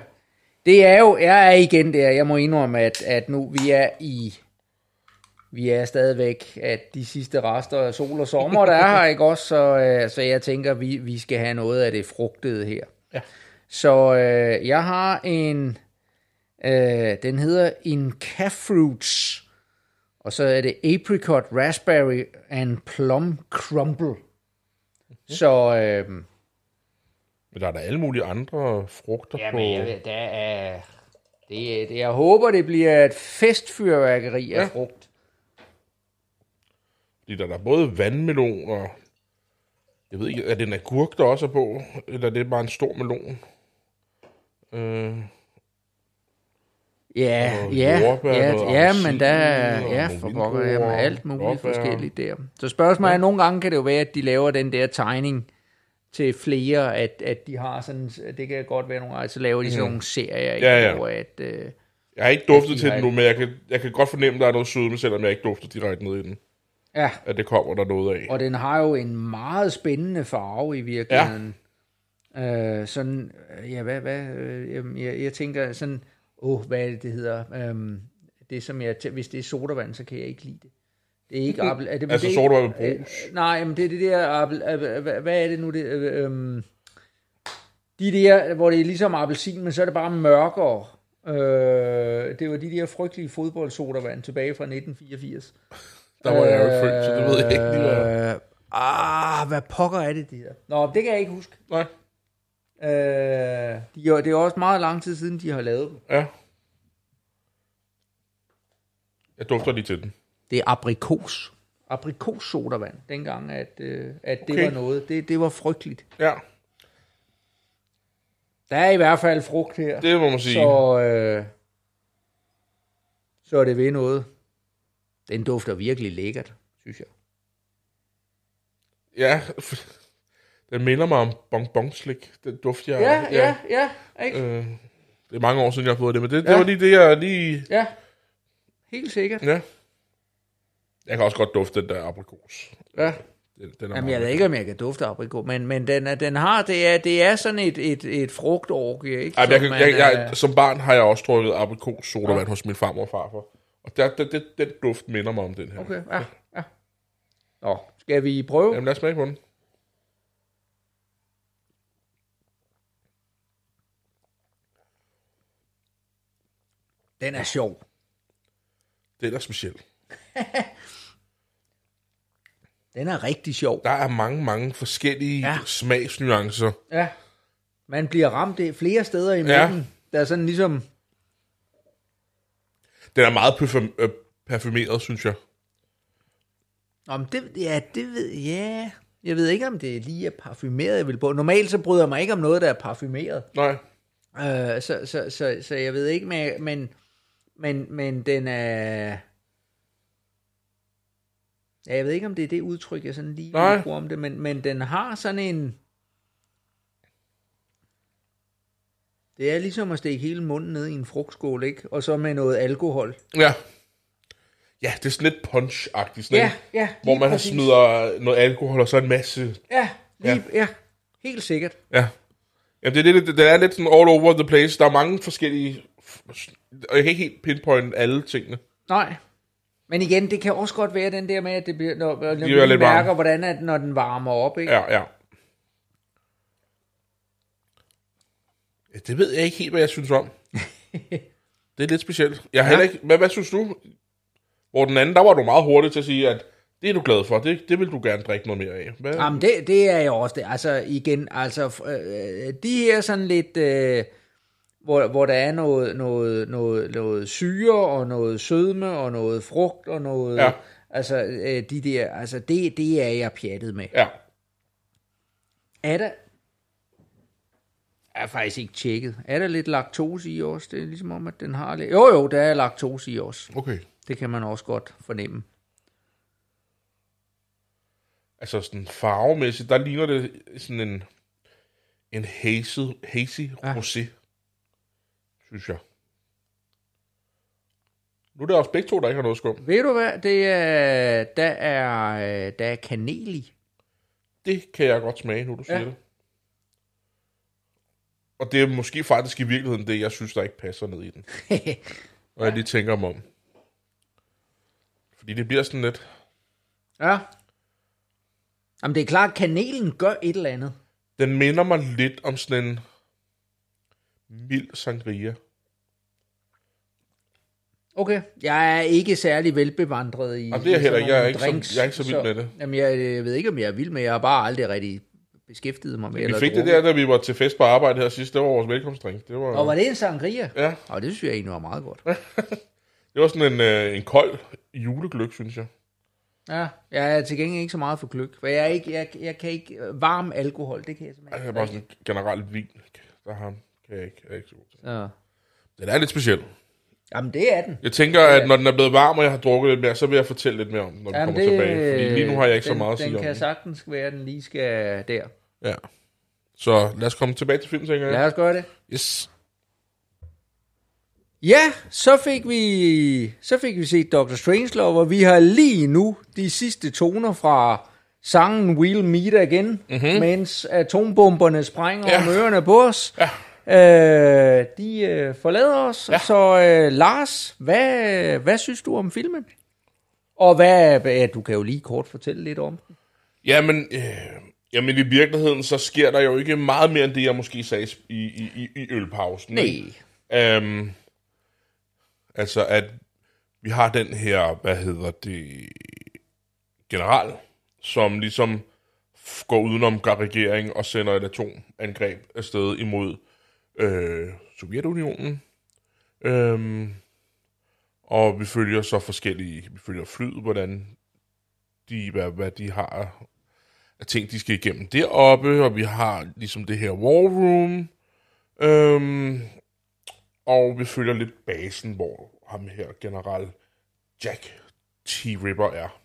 Det er jo, jeg er igen der, jeg må indrømme, at, at nu vi er i, vi er stadigvæk, at de sidste rester af sol og sommer, der er her, ikke også? Så, øh, så jeg tænker, vi, vi skal have noget af det frugtede her. Ja. Så øh, jeg har en, øh, den hedder Inca Fruits, og så er det Apricot, Raspberry and Plum Crumble. Så øh, Men der er der alle mulige andre frugter på. Jamen, jeg ved, der er... Det, det, jeg håber, det bliver et festfyrværkeri af Ja. frugt. Fordi der er der både vandmelon og... Jeg ved ikke, er det en agurk, der også er på? Eller er det bare en stor melon? Øh, Ja, ja, jordbær, ja, ja, men der er, ja, for pokker, jamen, og alt muligt blåbær. forskelligt der. Så spørgsmålet er, nogle gange kan det jo være, at de laver den der tegning til flere, at, at de har sådan, det kan godt være nogle gange, så laver de sådan nogle serier, Mhm. Ja, ja. hvor at, øh, jeg har ikke duftet til den nu, men jeg kan, jeg kan godt fornemme, at der er noget sødme, selvom jeg ikke dufter direkte ned i den. ja, At det kommer der noget af. Og den har jo en meget spændende farve i virkeligheden. Ja. Øh, sådan, ja, hvad, hvad, øh, jeg, jeg tænker sådan, åh, oh, hvad er det, det hedder? Øhm, det som jeg, hvis det er sodavand, så kan jeg ikke lide det. Det er ikke appel, er det, Altså det ikke- med brus? Nej, men det er det der appel, øh, hvad, er det nu, det, øh, de der, hvor det er ligesom appelsin, men så er det bare mørkere. Øh, det var de der frygtelige fodboldsodavand tilbage fra 1984. Der var jeg jo ikke født, så det ved jeg ikke hvad... Øh, ah, hvad pokker er det, det her? Nå, det kan jeg ikke huske. Nej, Øh, de, det er også meget lang tid siden, de har lavet dem. ja. Jeg dufter lige til den. Det er aprikos. Aprikos sodavand, dengang, at, øh, at det Okay. var noget. Det, det var frygteligt. Ja, Der er i hvert fald frugt her. det må man sige. Så, øh, så er det ved noget. Den dufter virkelig lækkert, synes jeg. Ja, den minder mig om bonbonslik. Den duft, jeg... Ja, ja, ja. Ikke? Øh, det er mange år siden, jeg har fået det, men det, det Ja. var lige det, jeg lige... Ja, helt sikkert. Ja. Jeg kan også godt dufte den der aprikos. Ja. Den, den er Jamen, jeg ved ikke, om jeg kan dufte aprikot, men, men den, er, den har, det er, det er sådan et, et, et frugtorgie, ikke? Ej, men jeg, Som kan, man, jeg, jeg, øh, som barn har jeg også drukket aprikos sodavand hos min farmor og farfar. Og der, der, den, den duft minder mig om den her. Okay, ja, ja. Nå, skal vi prøve? Jamen lad os smage på den. Den er sjov. Den er speciel. Den er rigtig sjov. Der er mange, mange forskellige Ja. ja. smagsnuancer. Ja. Man bliver ramt det flere steder i Ja. midten. Der er sådan ligesom... Den er meget parfum, øh, parfumeret, synes jeg. Om det, ja, det ved ja. Jeg ved ikke, om det lige er parfumeret, jeg vil på. Normalt så bryder jeg mig ikke om noget, der er parfumeret. Nej. Øh, så, så, så, så jeg ved ikke, men, men, men, men den er... Ja, jeg ved ikke, om det er det udtryk, jeg sådan lige Nej. vil bruge om det, men, men den har sådan en... Det er ligesom at stikke hele munden ned i en frugtskål, ikke? Og så med noget alkohol. Ja. Ja, det er sådan lidt punch-agtigt. Sådan Ja, ja, Hvor man præcis. smider noget alkohol og så en masse... Ja, lige, ja. ja, helt sikkert. Ja. Jamen, det er, lidt, det er lidt sådan all over the place. Der er mange forskellige... Og jeg kan ikke helt pinpointe alle tingene. Nej. Men igen, det kan også godt være den der med, at det bliver, når, når bliver man lidt varm. mærker, hvordan at, når den varmer op, ikke? Ja, ja. Ja, Det ved jeg ikke helt, hvad jeg synes om. det er lidt specielt. Jeg har heller ikke... Hvad, hvad synes du? Hvor den anden, der var du meget hurtig til at sige, at det er du glad for. Det, det vil du gerne drikke noget mere af. Hvad? Jamen, det, det er jeg også det. Altså, igen, altså, øh, de her sådan lidt, øh, hvor, hvor der er noget, noget, noget, noget syre, og noget sødme, og noget frugt, og noget, Ja. altså, øh, de der, altså, det, det er jeg pjattet med. Ja. Er der, er faktisk ikke tjekket. Er der lidt laktose i os? Det er ligesom om, at den har lidt... Jo, jo, der er laktose i os. Okay. Det kan man også godt fornemme. Altså sådan farvemæssigt, der ligner det sådan en, en hazy, hazy Ja. rosé, synes jeg. Nu er det også begge to, der ikke har noget skum. Ved du hvad? Det er, der, er, øh, der er kanel i. Det kan jeg godt smage, nu du siger Ja. det. Og det er måske faktisk i virkeligheden det, jeg synes, der ikke passer ned i den. Og jeg lige tænker mig om. Fordi det bliver sådan lidt... ja. Jamen, det er klart, at kanelen gør et eller andet. Den minder mig lidt om sådan en mild sangria. Okay. Jeg er ikke særlig velbevandret i Jamen, det er jeg heller ikke. Jeg er ikke så- drinks, jeg er ikke så vild med det. Jamen, jeg, jeg ved ikke, om jeg er vild med. Jeg har bare aldrig rigtig beskæftiget mig med. Vi fik det der, da vi var til fest på arbejde her sidst. Det var vores velkomstdrink. Det var, Og var det en sangria? Ja, Og det synes jeg egentlig var meget godt. det var sådan en, øh, en kold julegløk, synes jeg. Ja, jeg er til gengæld ikke så meget for gløk. For jeg, er ikke, jeg, jeg kan ikke... Varm alkohol, det kan jeg simpelthen Jeg er ikke. bare sådan generelt vin. Der har jeg ikke, jeg er ikke så god til. Så. Den er lidt speciel. Jamen, det er den. Jeg tænker, at når den er blevet varm, og jeg har drukket lidt mere, så vil jeg fortælle lidt mere om den, når den Jamen, kommer tilbage. Fordi lige nu har jeg ikke den, så meget at Den sige om kan den. sagtens være, at den lige skal der. Ja. Så lad os komme tilbage til filmen, tænker jeg. Lad os gøre det. Yes. Ja, så fik vi så fik vi set Dr. Strangelove, og vi har lige nu de sidste toner fra sangen We'll Meet Again, mm-hmm. mens atombomberne sprænger. Ja. om ørerne på os. Ja. Øh, de øh, forlader os. Ja. Så øh, Lars, hvad, hvad synes du om filmen? Og hvad, ja, du kan jo lige kort fortælle lidt om den. Jamen, øh, jamen, i virkeligheden, så sker der jo ikke meget mere, end det, jeg måske sagde i, i, i, i ølpausen. Nej. Øhm, altså, at vi har den her, hvad hedder det, general, som ligesom går udenom regeringen og sender et atomangreb afsted imod øh, Sovjetunionen. Øhm, og vi følger så forskellige, vi følger flyet, hvordan de, hvad, hvad de har af ting, de skal igennem deroppe, og vi har ligesom det her war room, øhm, og vi følger lidt basen, hvor ham her, general Jack T. Ripper er.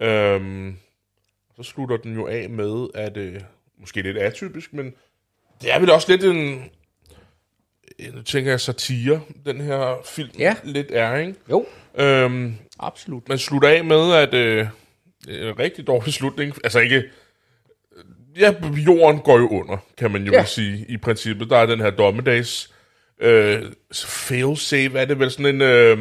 Øhm, så slutter den jo af med, at, øh, måske lidt atypisk, men det er vel også lidt en, nu tænker jeg satire, den her film Ja. lidt er, ikke? Jo, Øhm, absolut. man slutter af med, at øh, en rigtig dårlig slutning. Altså ikke... Ja, jorden går jo under, kan man jo ja. sige, i princippet. Der er den her dommedags øh, fail-safe, er det vel sådan en... Øh,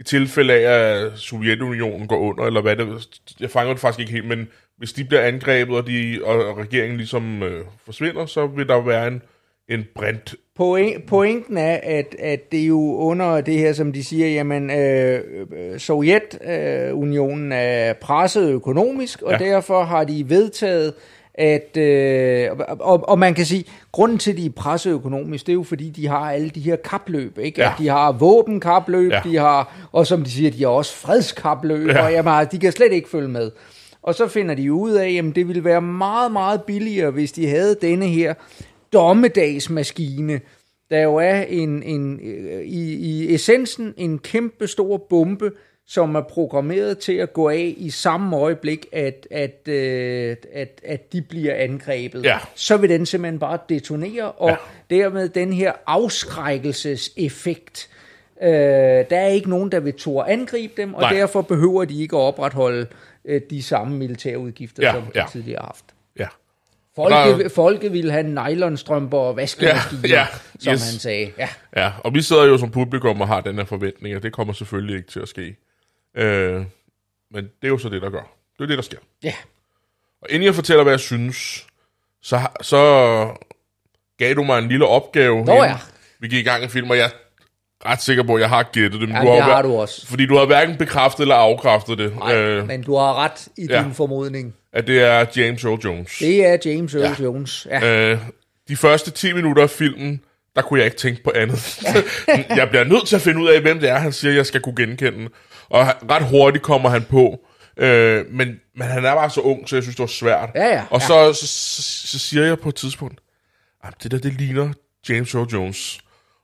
I tilfælde af, at Sovjetunionen går under, eller hvad det Jeg fanger det faktisk ikke helt, men hvis de bliver angrebet, og, de, og regeringen ligesom øh, forsvinder, så vil der være en, en brændt... Point, pointen er, at, at det er jo under det her, som de siger, jamen, øh, øh, Sovjetunionen øh, er presset økonomisk, og ja. Derfor har de vedtaget, at, øh, og, og man kan sige, grunden til, at de er presset økonomisk, det er jo fordi, de har alle de her kapløb, ikke? Ja. At de har våbenkapløb, ja. De har, og som de siger, de har også fredskapløb, ja. Ja. og jamen, de kan slet ikke følge med. Og så finder de ud af, at det ville være meget, meget billigere, hvis de havde denne her dommedagsmaskine, der jo er en, en, øh, i, i essensen en kæmpe stor bombe, som er programmeret til at gå af i samme øjeblik, at, at, øh, at, at de bliver angrebet. Ja. Så vil den simpelthen bare detonere, og Ja. dermed den her afskrækkelseseffekt. Øh, der er ikke nogen, der vil turde angribe dem, og Nej. derfor behøver de ikke at opretholde øh, de samme militære udgifter, Ja, som de ja. tidligere har haft. Ja. Folke, Der- folke ville have nylonstrømper og vaskemaskiner, Ja, ja, som yes. han sagde. Ja. Ja, og vi sidder jo som publikum og har den her forventning, og det kommer selvfølgelig ikke til at ske. Øh, men det er jo så det, der gør. Det er det, der sker. ja. Og inden jeg fortæller, hvad jeg synes, så, så gav du mig en lille opgave. Nå ja. Vi gik i gang i film, og jeg ret sikker på, at jeg har gættet det. Men Ja, du det har, har hver- du også. Fordi du har hverken bekræftet eller afkræftet det. Nej, øh, men du har ret i ja. din formodning. At det er James Earl Jones. Det er James Earl ja. Jones. Ja. Øh, de første 10 minutter af filmen, der kunne jeg ikke tænke på andet. jeg bliver nødt til at finde ud af, hvem det er, han siger, jeg skal kunne genkende. Og ret hurtigt kommer han på. Øh, men, men han er bare så ung, så jeg synes, det var svært. Ja, ja, Og ja. Så, så, så, så siger jeg på et tidspunkt, "Ah, det der, det ligner James Earl Jones.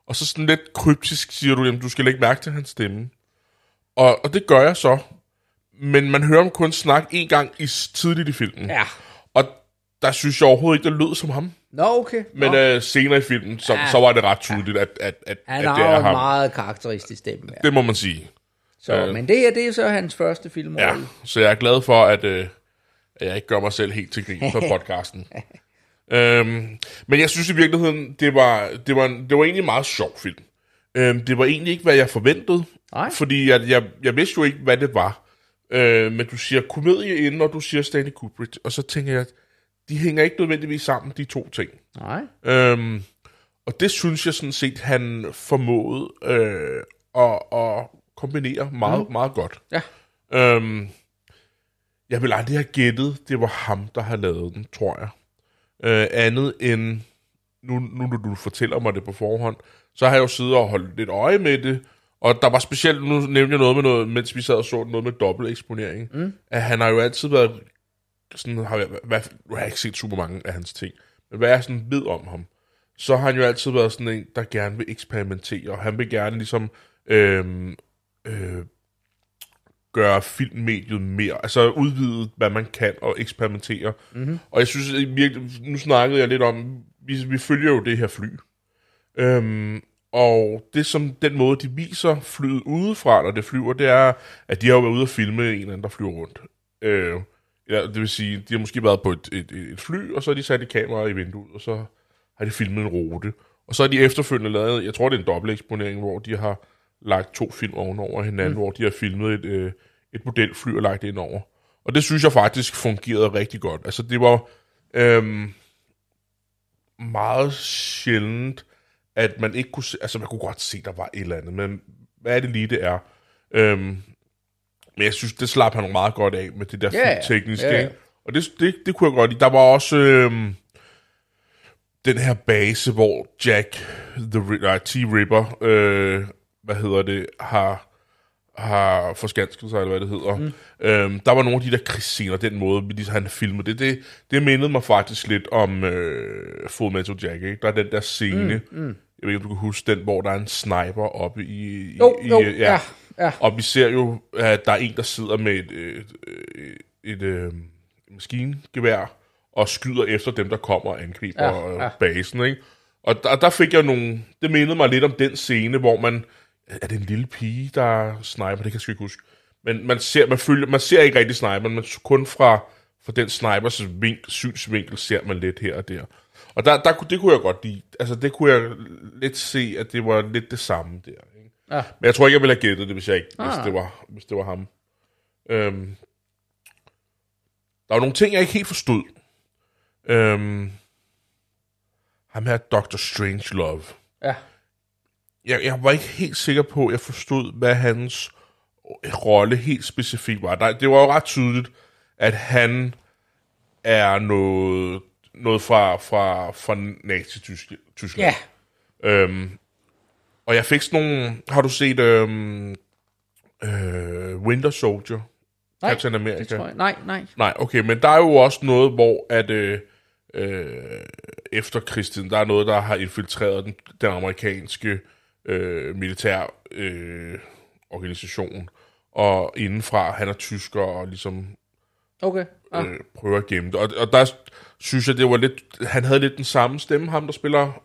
Og så sådan lidt kryptisk siger du, jamen, du skal lægge mærke til hans stemme. Og, og det gør jeg så. Men man hører ham kun snakke en gang i, tidligt i filmen. ja. Og der synes jeg overhovedet ikke, det lød som ham. Nå, okay. Men Nå. øh, senere i filmen, så, Ja. så var det ret tydeligt, at, at, at, han at har det er en ham. meget karakteristisk stemme. Ja. Det må man sige. Så, øh. men det her, det er så hans første film. Ja, så jeg er glad for, at, øh, at jeg ikke gør mig selv helt til grin på podcasten. Øhm, men jeg synes i virkeligheden, det var, det var, det var egentlig en meget sjov film. Øhm, det var egentlig ikke, hvad jeg forventede. Nej. Fordi jeg, jeg, jeg vidste jo ikke, hvad det var. Øh, men du siger komedie inden, og du siger Stanley Kubrick. Og så tænker jeg, at de hænger ikke nødvendigvis sammen, de to ting. Nej. Øhm, og det synes jeg sådan set, han formåede øh, at, at kombinere meget, mm. meget godt. Ja. Øhm, jeg vil aldrig have gættet, det var ham, der har lavet den, tror jeg. Øh, andet end, nu, nu når du fortæller mig det på forhånd, så har jeg jo siddet og holdt lidt øje med det, og der var specielt, nu nævnte jeg noget med noget, mens vi sad og så noget med dobbelt eksponering, mm. at han har jo altid været, sådan, har jeg, hvad, nu har jeg ikke set super mange af hans ting, men hvad jeg sådan ved om ham, så har han jo altid været sådan en, der gerne vil eksperimentere, og han vil gerne ligesom øh, øh, gøre filmmediet mere, altså udvide, hvad man kan, og eksperimentere. Mm-hmm. Og jeg synes, virkelig, nu snakkede jeg lidt om, vi, vi følger jo det her fly. Øhm, og det som den måde, de viser flyet udefra, når det flyver, det er, at de har jo været ude og filme en eller anden, der flyver rundt. Øh, ja, det vil sige, de har måske været på et, et, et fly, og så har de sat et kamera i vinduet, og så har de filmet en rute. Og så har de efterfølgende lavet, jeg tror det er en dobbelt eksponering, hvor de har lagt to film ovenover hinanden, mm. hvor de har filmet et, øh, et modelfly og lagt det ind over. Og det synes jeg faktisk fungerede rigtig godt. Altså det var øhm, meget sjældent, at man ikke kunne se, altså man kunne godt se, der var et eller andet, men hvad er det lige, det er? Øhm, men jeg synes, det slap han meget godt af med det der ja. tekniske. Ja. Og det, det, det kunne jeg godt lide. Der var også øhm, den her base, hvor Jack, the, nej, T-Ripper, øh, hvad hedder det, har har forskansket sig, eller hvad det hedder. Mm. Øhm, der var nogle af de der krigsscener, den måde, vi lige han filmede det, det, det mindede mig faktisk lidt om øh, Full Metal Jack, ikke? Der er den der scene, mm, mm. jeg ved ikke, om du kan huske den, hvor der er en sniper oppe i... i Jo, i, jo, ja, ja. Og vi ser jo, at der er en, der sidder med et, et, et, et, et maskingevær og skyder efter dem, der kommer og angriber Ja, ja, ja. ja. basen, ikke? Og der, der fik jeg nogle... Det mindede mig lidt om den scene, hvor man... Er det en lille pige, der er sniper? Det kan jeg sgu ikke huske. Men man ser, man følger, man ser ikke rigtig sniper, men kun fra, fra den snipers vinkel, synsvinkel ser man lidt her og der. Og der, der, det kunne jeg godt lide. Altså, det kunne jeg lidt se, at det var lidt det samme der. Ikke? Ja. Men jeg tror ikke, jeg ville have gættet det, hvis, jeg ikke, ah. hvis, det, var, hvis det var ham. Øhm, der var nogle ting, jeg ikke helt forstod. Øhm, ham her, Dr. Strange Love. Ja. Jeg, jeg var ikke helt sikker på, at jeg forstod, hvad hans rolle helt specifikt var. Der, det var jo ret tydeligt, at han er noget, noget fra, fra, fra Nazi-Tyskland. Ja. Øhm, og jeg fik sådan nogle... Har du set øhm, øh, Winter Soldier? Nej, Captain America? det tror jeg. Nej, nej. Nej, okay, men der er jo også noget, hvor at øh, øh, efter krigstiden, der er noget, der har infiltreret den, den amerikanske øh, militær øh, organisation, og indenfra, han er tysker, og ligesom Okay. Ah. øh, prøver at gemme det. Og, og der synes jeg, det var lidt... Han havde lidt den samme stemme, ham der spiller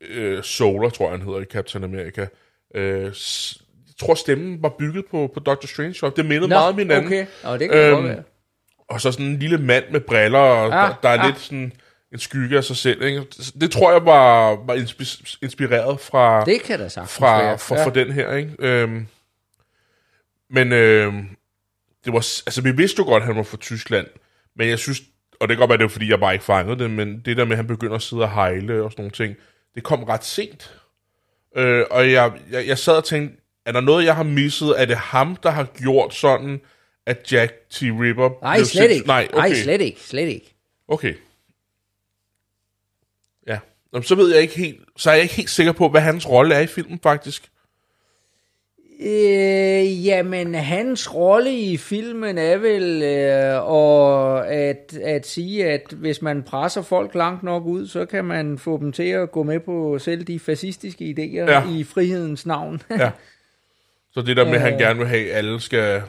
øh, Solar, tror jeg, han hedder i Captain America. Øh, s- jeg tror, stemmen var bygget på, på Doctor Strange. Det mindede meget om hinanden. okay. Nå, det kan øhm. Og så sådan en lille mand med briller, og Ah, der, der er ah. lidt sådan en skygge af sig selv. Ikke? Det tror jeg var, var inspi- inspireret fra, Det kan da sagtens fra, være. fra, fra den her. Ikke? Øhm, men øhm, det var, altså, vi vidste jo godt, at han var fra Tyskland, men jeg synes, og det kan godt være, det var, fordi jeg bare ikke fangede det, men det der med, at han begynder at sidde og hejle og sådan nogle ting, det kom ret sent. Øh, og jeg, jeg, jeg sad og tænkte, er der noget, jeg har misset? Er det ham, der har gjort sådan, at Jack T. Ripper... Nej, slet ikke. Nej, okay. Nej, slet ikke. Slet ikke. Okay. Ja. Nå, men så ved jeg ikke helt... Så er jeg ikke helt sikker på, hvad hans rolle er i filmen, faktisk. Øh, jamen, hans rolle i filmen er vel øh, og at, at sige, at hvis man presser folk langt nok ud, så kan man få dem til at gå med på selv de fascistiske idéer Ja. ja. i frihedens navn. Ja. Så det der med, at han Øh. gerne vil have, at alle skal,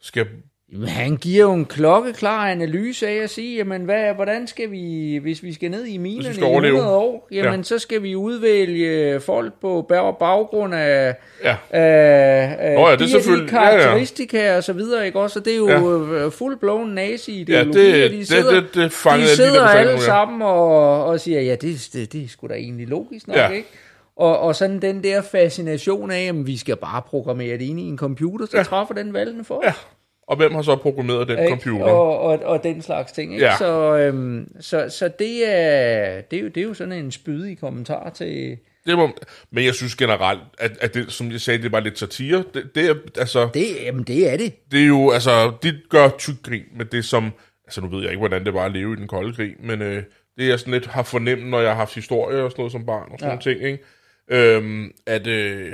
skal Jamen, han giver jo en klokkeklar analyse af at sige, jamen, hvad, hvordan skal vi, hvis vi skal ned i minerne i skal overleve. 100 år, jamen, Ja. ja. så skal vi udvælge folk på bag- baggrund af, Ja. af, af Nå ja, det er de de selvfølgelig- ja, ja. karakteristika og så videre, ikke også? Og det er jo ja. full-blown nazi-ideologi, Ja, det- de det- sidder, det- det fangede de sidder sagde alle det ja. sammen og, og siger, ja, det, det, det er sgu da egentlig logisk nok, Ja. ikke? Og, og sådan den der fascination af, at vi skal bare programmere det ind i en computer, så ja. træffer den valgene for os. Ja. Og hvem har så programmeret den Ikke? computer? Og, og, og den slags ting. Ikke? Ja. Så, øhm, så, så det, er, det, er jo, det er jo sådan en spydig kommentar til... Det må, men jeg synes generelt, at, at det, som jeg sagde, det var lidt satire. Det, det, er, altså, Det, jamen, det er det. det er jo, altså, de gør tyk grin med det, som, altså nu ved jeg ikke, hvordan det var at leve i den kolde krig, men øh, det jeg sådan lidt har fornemt, når jeg har haft historie og sådan noget som barn og sådan. Ja. ting, ikke? Øhm, at, øh,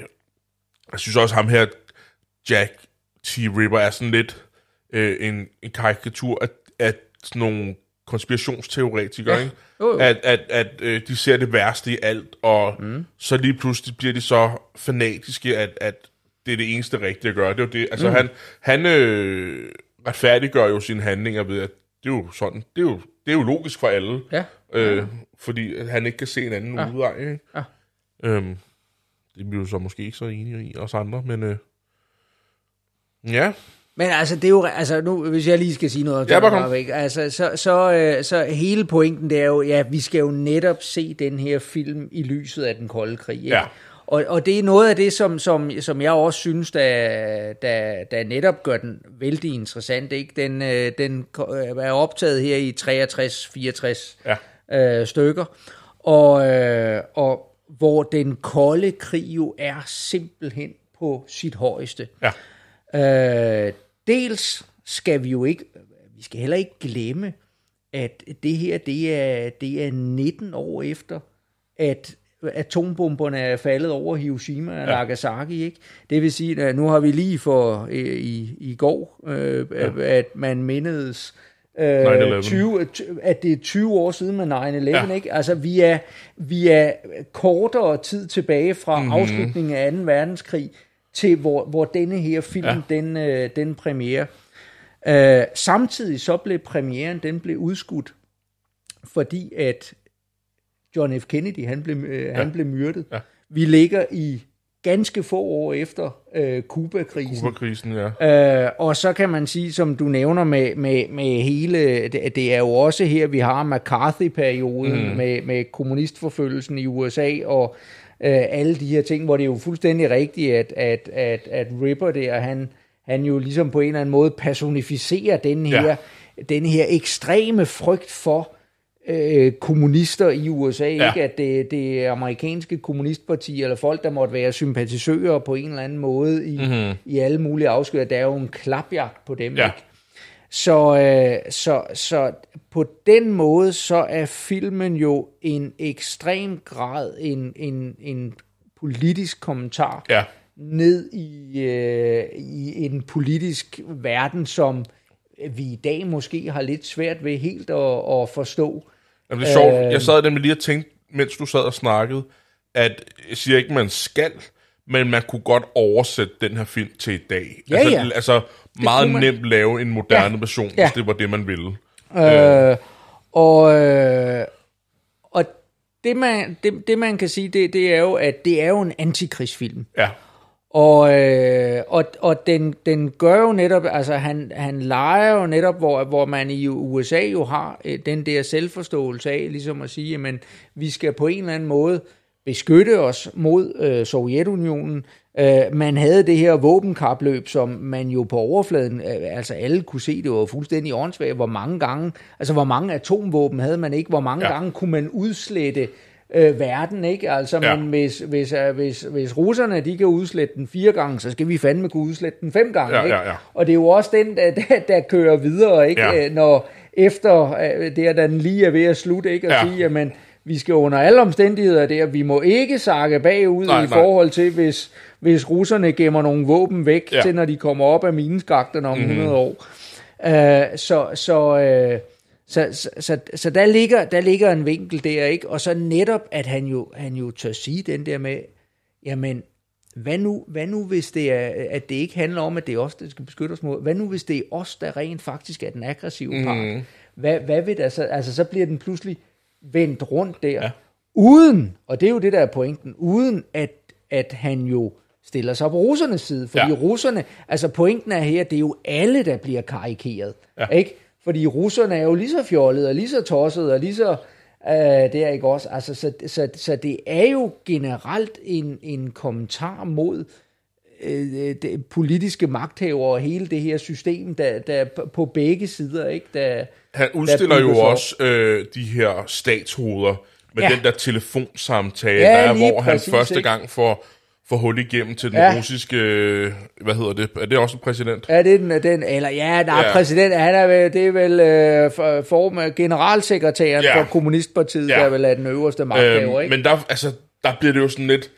jeg synes også ham her, Jack T. Ripper, er sådan lidt øh, en, en karikatur af, af sådan nogle konspirationsteoretikere, Ja. ikke? Jo. At, at, at øh, de ser det værste i alt, og mm. så lige pludselig bliver de så fanatiske, at, at det er det eneste rigtige at gøre. Det er jo det. Altså, mm. han, han øh, retfærdiggør jo sine handlinger ved, at det er jo sådan, det er jo, det er jo logisk for alle, Ja. øh, fordi at han ikke kan se en anden ja. udvej. Ikke? Ja. Øhm, det er vi jo så måske ikke så enige i, os andre, men øh, ja, Men altså, det er jo, altså nu, hvis jeg lige skal sige noget, Ja, bare kom. væk, altså, så, så, øh, så hele pointen, det er jo, ja, vi skal jo netop se den her film i lyset af den kolde krig, ikke? Ja. Og, og det er noget af det, som, som, som jeg også synes, der, der, der netop gør den vældig interessant, ikke? Den, øh, den øh, er optaget her i 63-64 ja, øh, stykker, og, øh, og hvor den kolde krig jo er simpelthen på sit højeste. ja, Øh, dels skal vi jo ikke, vi skal heller ikke glemme, at det her, det er, det er 19 år efter, at atombomberne er faldet over Hiroshima og ja. Nagasaki, ikke? Det vil sige, at nu har vi lige for øh, i, i går, øh, ja. at man mindedes øh, 9/11. 20, at det er 20 år siden med 9-11, Ja. ikke? Altså, vi er, vi er kortere tid tilbage fra Mhm. mm-hmm. afslutningen af 2. verdenskrig, til hvor, hvor denne her film, Ja. den, øh, den premiere. Øh, samtidig så blev premieren, den blev udskudt, fordi at John F. Kennedy, han blev, øh, ja. han blev myrdet. Ja. Vi ligger i ganske få år efter øh, Kuba-krisen. Kuba-krisen, ja. Øh, og så kan man sige, som du nævner med, med, med hele, det, det er jo også her, vi har McCarthy-perioden mm. med, med kommunistforfølgelsen i USA og alle de her ting, hvor det er jo fuldstændig rigtigt, at, at, at, at Ripper der, han, han jo ligesom på en eller anden måde personificerer den her, Ja. den her ekstreme frygt for øh, kommunister i USA, ja. ikke at det, det amerikanske kommunistparti, eller folk, der måtte være sympatisører på en eller anden måde i, mm-hmm. i alle mulige afskyer, der er jo en klapjagt på dem. Ja. Ikke? Så, øh, så, så på den måde, så er filmen jo en ekstrem grad en, en, en politisk kommentar Ja, ned i, øh, i en politisk verden, som vi i dag måske har lidt svært ved helt at, at forstå. Jamen, det er sjovt. Øh. Jeg sad nemlig lige og tænkte, mens du sad og snakkede, at jeg siger ikke, man skal, men man kunne godt oversætte den her film til i dag. Ja, altså, ja. altså meget man. nemt lave en moderne Ja, version, ja. hvis det var det, man ville. Øh, og, øh, og det man, det, det man kan sige, det, det er jo, at det er jo en antikrigsfilm. Ja, Og, øh, og, og den, den gør jo netop, altså han, han leger jo netop, hvor, hvor man i USA jo har øh, den der selvforståelse af, ligesom at sige, jamen vi skal på en eller anden måde beskytte os mod øh, Sovjetunionen. Øh, man havde det her våbenkapløb, som man jo på overfladen, øh, altså alle kunne se, det var fuldstændig åndssvagt, hvor mange gange, altså hvor mange atomvåben havde man ikke, hvor mange Ja. gange kunne man udslette øh, verden, ikke? Altså, Ja. men hvis, hvis, øh, hvis, hvis russerne, de kan udslette den fire gange, så skal vi fandme kunne udslette den fem gange, Ja, ikke? ja, ja. Og det er jo også den, der, der, der kører videre, ikke? Ja. Øh, Når efter øh, at den lige er ved at slutte, ikke? Og Ja. sige, jamen, vi skal under alle omstændigheder der, vi må ikke sakke bagud Nej, i nej. forhold til, hvis, hvis russerne gemmer nogle våben væk, Ja. til når de kommer op af mineskakterne om Mhm. mm-hmm. 100 år. Uh, så, så, uh, så, så, så, så der, ligger, der ligger en vinkel der, ikke? Og så netop, at han jo, han jo tør sige den der med, jamen, hvad nu, hvad nu hvis det er, at det ikke handler om, at det er os, der skal beskytte os mod, hvad nu hvis det er os, der rent faktisk er den aggressive part? Mhm. Hvad, hvad vil der så, altså så bliver den pludselig vendt rundt der, ja. uden, og det er jo det, der er pointen, uden at, at han jo stiller sig på russernes side, fordi Ja. russerne, altså pointen er her, det er jo alle, der bliver karikeret, Ja. ikke? Fordi russerne er jo lige så fjollede, og lige så tossede, og lige så, øh, det er ikke også, altså, så, så, så det er jo generelt en, en kommentar mod øh, det politiske magthavere og hele det her system, der, der på begge sider, ikke? Der, Han udstiller jo også øh, de her statshoveder med Ja. den der telefonsamtale, Ja, der er, hvor han præcis, første ikke? gang får, får hul igennem til den Ja. russiske, øh, hvad hedder det, er det også en præsident? Er det den, den eller ja, der er Ja. præsident, han er vel, det er vel øh, for, for, generalsekretæren Ja. for Kommunistpartiet, Ja. der vel er den øverste magthaver, Øhm, ikke? men der, altså, der bliver det jo sådan lidt,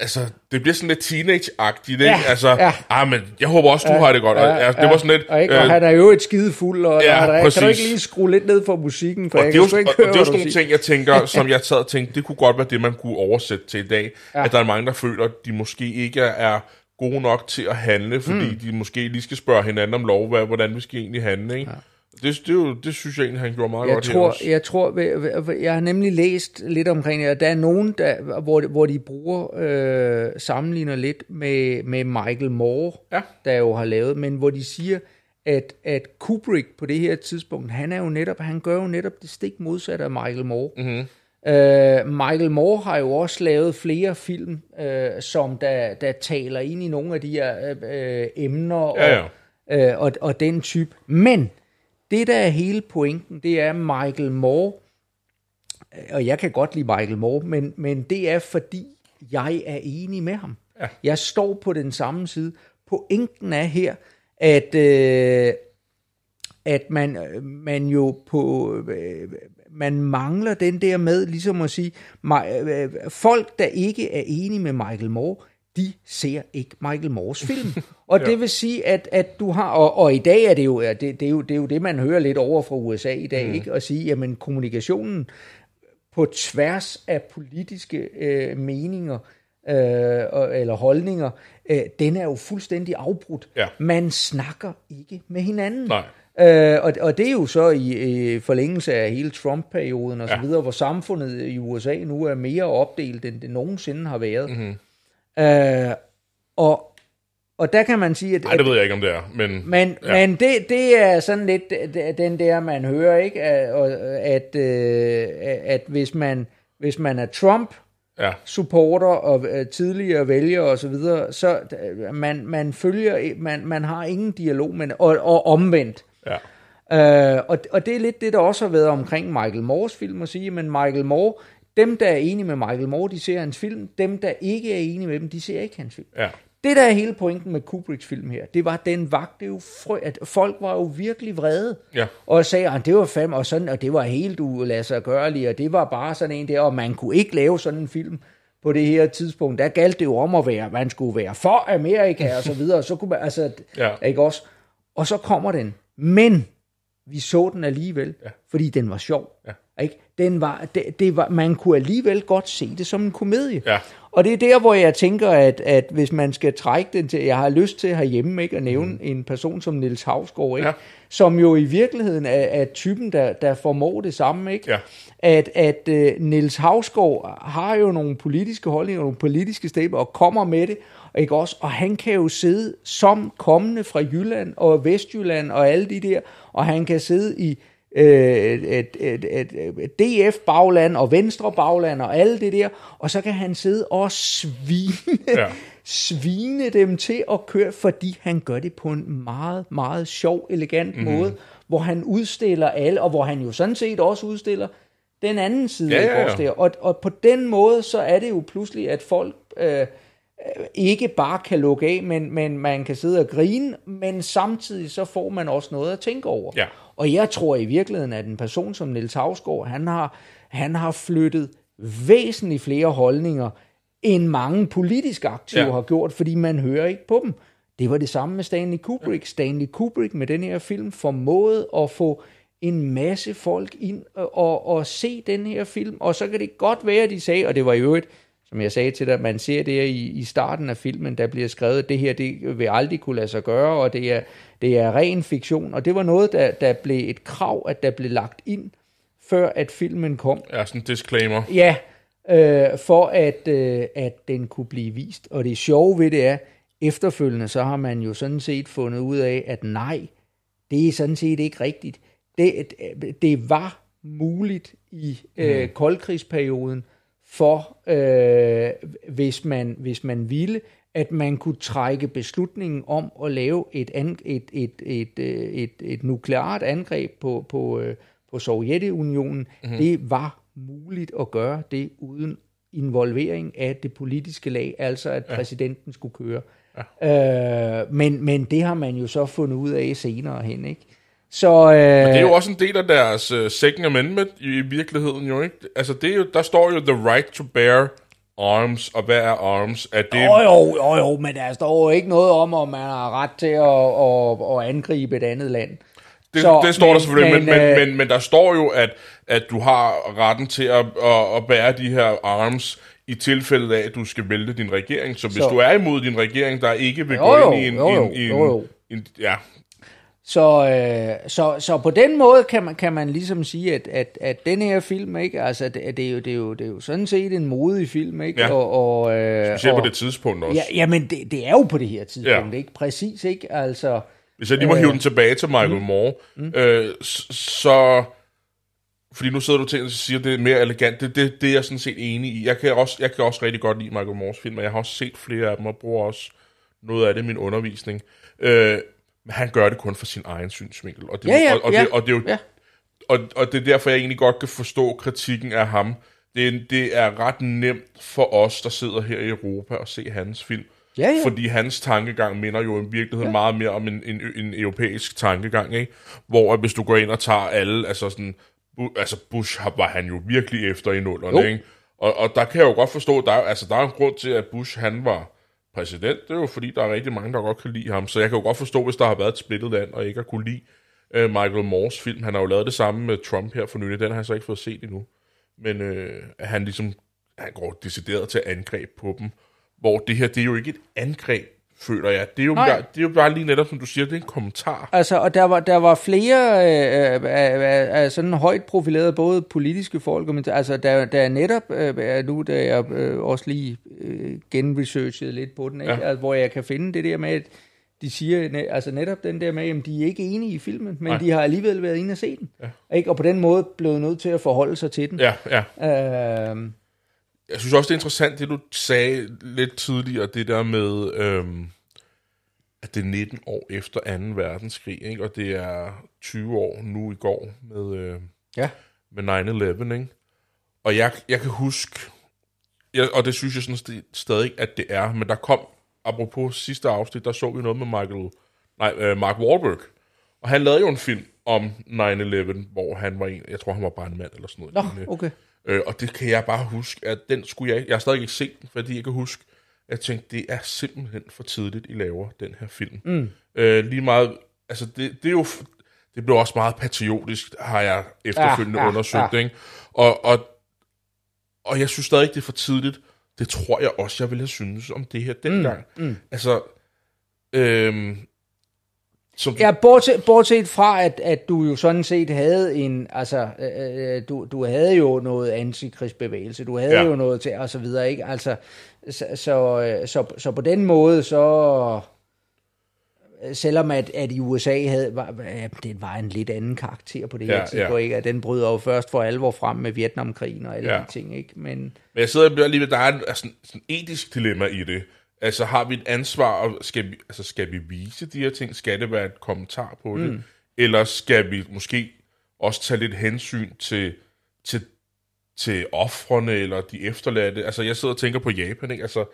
altså, det bliver sådan lidt teenage-agtigt, ikke? Ja, Altså, ja. ah, men jeg håber også, du har det godt. Og, altså, det var sådan lidt, og, ikke, og han er jo et skide fuld, og ja, ja, der, er- kan du ikke lige skrue lidt ned for musikken, for og jeg det er kan jo, ikke og, og høre, det er jo sådan nogle ting, jeg tænker, som jeg sad og tænkte, det kunne godt være det, man kunne oversætte til i dag. Ja. Ja. At der er mange, der føler, at de måske ikke er gode nok til at handle, fordi mm. de måske lige skal spørge hinanden om lov, hvad, hvordan vi skal egentlig handle, ikke? Ja. Det, det, jo, det synes jeg egentlig, han gjorde meget Jeg godt tror, jeg tror, jeg har nemlig læst lidt omkring det, og der er nogen, der, hvor, hvor de bruger, øh, sammenligner lidt med, med Michael Moore, Ja. der jo har lavet, men hvor de siger, at, at Kubrick på det her tidspunkt, han er jo netop, han gør jo netop det stik modsatte af Michael Moore. Mm-hmm. Uh, Michael Moore har jo også lavet flere film, uh, som der, der taler ind i nogle af de her uh, emner Ja, og, uh, og, og den type. Men det, der er hele pointen, det er Michael Moore, og jeg kan godt lide Michael Moore, men, men det er fordi, jeg er enig med ham. Ja. Jeg står på den samme side. Pointen er her, at, øh, at man, øh, man jo på... Øh, man mangler den der med, ligesom at sige, mig, øh, folk, der ikke er enige med Michael Moore, de ser ikke Michael Moores film. Og ja. det vil sige, at, at du har, og, og i dag er det, jo, det, det, er jo, det er jo det, man hører lidt over fra USA i dag, mm. ikke? At sige, jamen kommunikationen på tværs af politiske øh, meninger øh, eller holdninger, øh, den er jo fuldstændig afbrudt. Ja. Man snakker ikke med hinanden. Nej. Øh, og, og det er jo så i, i forlængelse af hele Trump-perioden og så Ja. videre, hvor samfundet i USA nu er mere opdelt, end det nogensinde har været. Mhm. Mm-hmm. Øh, og, og der kan man sige, at, Nej, det ved jeg ikke, om det er. Men, men, ja. ja. men det, det er sådan lidt den der, man hører, ikke? At, at, øh, at hvis, man, hvis man er Trump, ja. supporter og øh, tidligere vælgere og så videre, så man, man følger, man, man har ingen dialog med, og, og omvendt. ja. Øh, og, og det er lidt det, der også har været omkring Michael Moores film at sige, men Michael Moore, dem der er enige med Michael Moore, de ser hans film, dem der ikke er enige med dem, de ser ikke hans film. ja. Det der er hele pointen med Kubricks film her, det var, den vagte jo frø, at folk var jo virkelig vrede. Ja. Og sagde, at det var fem og sådan, og det var helt uladsiggørligt, og det var bare sådan en der, og man kunne ikke lave sådan en film på det her tidspunkt. Der galt det jo om at være, man skulle være for Amerika og så videre, og så kunne man, altså, Ja. ikke også? Og så kommer den. Men vi så den alligevel, ja. fordi den var sjov. Ja. Ikke? Den var, det, det var, man kunne alligevel godt se det som en komedie. Ja. Og det er der, hvor jeg tænker, at, at hvis man skal trække den til, jeg har lyst til herhjemme ikke, at nævne mm. en person som Nils Havsgaard, ikke? Ja. som jo i virkeligheden er, er typen, der, der formår det samme. Ikke? Ja. At, at uh, Nils Havsgaard har jo nogle politiske holdninger, nogle politiske stemmer, og kommer med det, ikke også? Og han kan jo sidde som kommende fra Jylland og Vestjylland og alle de der, og han kan sidde i øh, et, et, et, et DF-bagland og Venstre-bagland og alle det der, og så kan han sidde og svine, Ja. svine dem til at køre, fordi han gør det på en meget, meget sjov, elegant Mhm. mm-hmm. måde, hvor han udstiller alle, og hvor han jo sådan set også udstiller den anden side Ja, af ja, ja. Og, og på den måde, så er det jo pludselig, at folk øh, ikke bare kan lukke af, men, men man kan sidde og grine, men samtidig så får man også noget at tænke over. Ja. Og jeg tror i virkeligheden, at en person som Niels Havsgaard, han har, han har flyttet væsentligt flere holdninger, end mange politisk aktive Ja. ja. har gjort, fordi man hører ikke på dem. Det var det samme med Stanley Kubrick. Stanley Kubrick med den her film formåede at få en masse folk ind og, og, og se den her film, og så kan det godt være, at de sagde, og det var i øvrigt som jeg sagde til dig, man ser det i, i starten af filmen, der bliver skrevet, at det her det vil aldrig kunne lade sig gøre, og det er, det er ren fiktion. Og det var noget, der, der blev et krav, at der blev lagt ind, før at filmen kom. Ja, sådan en disclaimer. Ja, øh, for at, øh, at den kunne blive vist. Og det sjove ved det er, efterfølgende så har man jo sådan set fundet ud af, at nej, det er sådan set ikke rigtigt. Det, det var muligt i øh, koldkrigsperioden for, øh, hvis, man, hvis man ville, at man kunne trække beslutningen om at lave et, an, et, et, et, et, et, et nukleart angreb på, på, øh, på Sovjetunionen. Mm-hmm. Det var muligt at gøre det uden involvering af det politiske lag, altså at ja. præsidenten skulle køre. Ja. Øh, men, men det har man jo så fundet ud af senere hen, ikke? Så, øh, Men det er jo også en del af deres uh, second amendment i, i virkeligheden jo, ikke? Altså, det er jo, der står jo the right to bear arms, og hvad er arms? Er det... Jo, jo, jo, jo, men der står jo ikke noget om, om man har ret til at, at, at angribe et andet land. Det, så, det står men, der selvfølgelig, men, men, øh, men, men der står jo, at, at du har retten til at, at, at bære de her arms i tilfælde af, at du skal vælte din regering. Så hvis så, du er imod din regering, der ikke vil jo, gå ind i en... Jo, jo, en, jo, jo. en, en ja, så, øh, så, så på den måde kan man, kan man ligesom sige, at, at, at den her film, ikke, altså, det, det, er jo, det, er jo, det er jo sådan set en modig film, ikke? Ja. Og, og, øh, Specielt og, på det tidspunkt også. Ja, jamen, det, det er jo på det her tidspunkt, Ja. ikke? Præcis, ikke? Altså, Hvis jeg lige må Øh. hive den tilbage til Michael Moore, mm. øh, så... Fordi nu sidder du til og siger, at det er mere elegant. Det, det, det er jeg sådan set enig i. Jeg kan, også, jeg kan også rigtig godt lide Michael Moores film, og jeg har også set flere af dem, og bruger også noget af det i min undervisning. Øh, men han gør det kun for sin egen synsvinkel. Og det, Ja, ja, og, og, ja, det, og, det er jo, ja. og, og det er derfor, jeg egentlig godt kan forstå kritikken af ham. Det, er- det er ret nemt for os, der sidder her i Europa, at se hans film. Ja, ja. Fordi hans tankegang minder jo i virkeligheden ja. meget mere om en, en, en europæisk tankegang, ikke? Hvor at hvis du går ind og tager alle, altså sådan, Bu- altså Bush var han jo virkelig efter i nullerne, ikke? Og, og der kan jeg jo godt forstå, der, er- altså der er en grund til, at Bush han var præsident. Det er jo fordi, der er rigtig mange, der godt kan lide ham. Så jeg kan jo godt forstå, hvis der har været et splittet land, og ikke har kunne lide øh, Michael Moores film. Han har jo lavet det samme med Trump her for nylig. Den har jeg så ikke fået set endnu. Men øh, han ligesom, han går decideret til angreb på dem. Hvor det her, det er jo ikke et angreb, føler jeg. Det er jo, bare, det er jo bare lige netop, som du siger, det er en kommentar. Altså, og der var, der var flere øh, øh, af, af sådan højt profilerede, både politiske folk, og, men- altså der, der er netop, øh, nu da jeg øh, også lige øh, genresearchede lidt på den, ikke? Ja. Altså, hvor jeg kan finde det der med, at de siger, altså netop den der med, at de er ikke enige i filmen, men Nej. de har alligevel været inde og se den. Ja. Ikke? Og på den måde blevet nødt til at forholde sig til den. Ja, ja. Øh, Jeg synes også, det er interessant, det du sagde lidt tidligere, det der med, øhm, at det er 19 år efter 2. verdenskrig, ikke? og det er 20 år nu i går med, øh, ja. med 9-11. Ikke? Og jeg, jeg kan huske, jeg, og det synes jeg sådan st- stadig, at det er, men der kom, apropos sidste afsnit, der så vi noget med Michael, nej, øh, Mark Wahlberg, og han lavede jo en film om 9-11, hvor han var en, jeg tror han var brandmand eller sådan noget. Nå, okay. Øh, og det kan jeg bare huske, at den skulle jeg Jeg har stadig ikke set den, fordi jeg kan huske, at jeg tænkte, det er simpelthen for tidligt, I laver den her film. Mm. Øh, lige meget, altså det, det er jo, det blev også meget patriotisk, har jeg efterfølgende Ja, ja, ja, undersøgt, ja. ikke? Og, og, og jeg synes stadig ikke, det er for tidligt. Det tror jeg også, jeg ville have synes om det her dengang. Mm. Mm. Altså, øhm, som, Ja, bortset, bortset fra, at, at du jo sådan set havde en, altså, øh, øh, du, du havde jo noget antikrigsbevægelse, du havde ja. Jo noget til, og så videre, ikke? Altså, så, så, øh, så, så på den måde, så, øh, selvom at, at i USA havde, var, ja, det var en lidt anden karakter på det her Ja, tidspunkt, ja. ikke? At den bryder jo først for alvor frem med Vietnamkrigen og alle Ja. de ting, ikke? Men, Men jeg sidder og bliver lige ved, der er en, altså, sådan en etisk dilemma i det. Altså har vi et ansvar, og skal vi, altså, skal vi vise de her ting? Skal det være et kommentar på det? Mm. Eller skal vi måske også tage lidt hensyn til, til, til offrene eller de efterladte? Altså jeg sidder og tænker på Japan, ikke? Altså,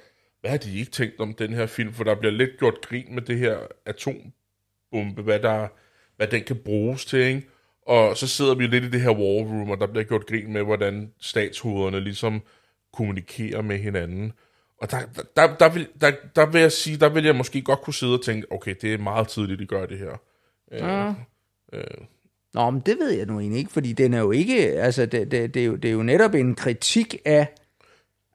hvad har de ikke tænkt om den her film? For der bliver lidt gjort grin med det her atombombe, hvad, der, hvad den kan bruges til, ikke? Og så sidder vi lidt i det her war room, og der bliver gjort grin med, hvordan statshovederne ligesom kommunikerer med hinanden. Og der, der, der, der, vil, der, der vil jeg sige, der vil jeg måske godt kunne sidde og tænke, okay, det er meget tidligt, de gør det her. ja. Øh, Nå, men det ved jeg nu egentlig ikke, fordi den er jo ikke, altså det, det, det, er, jo, det er jo netop en kritik af,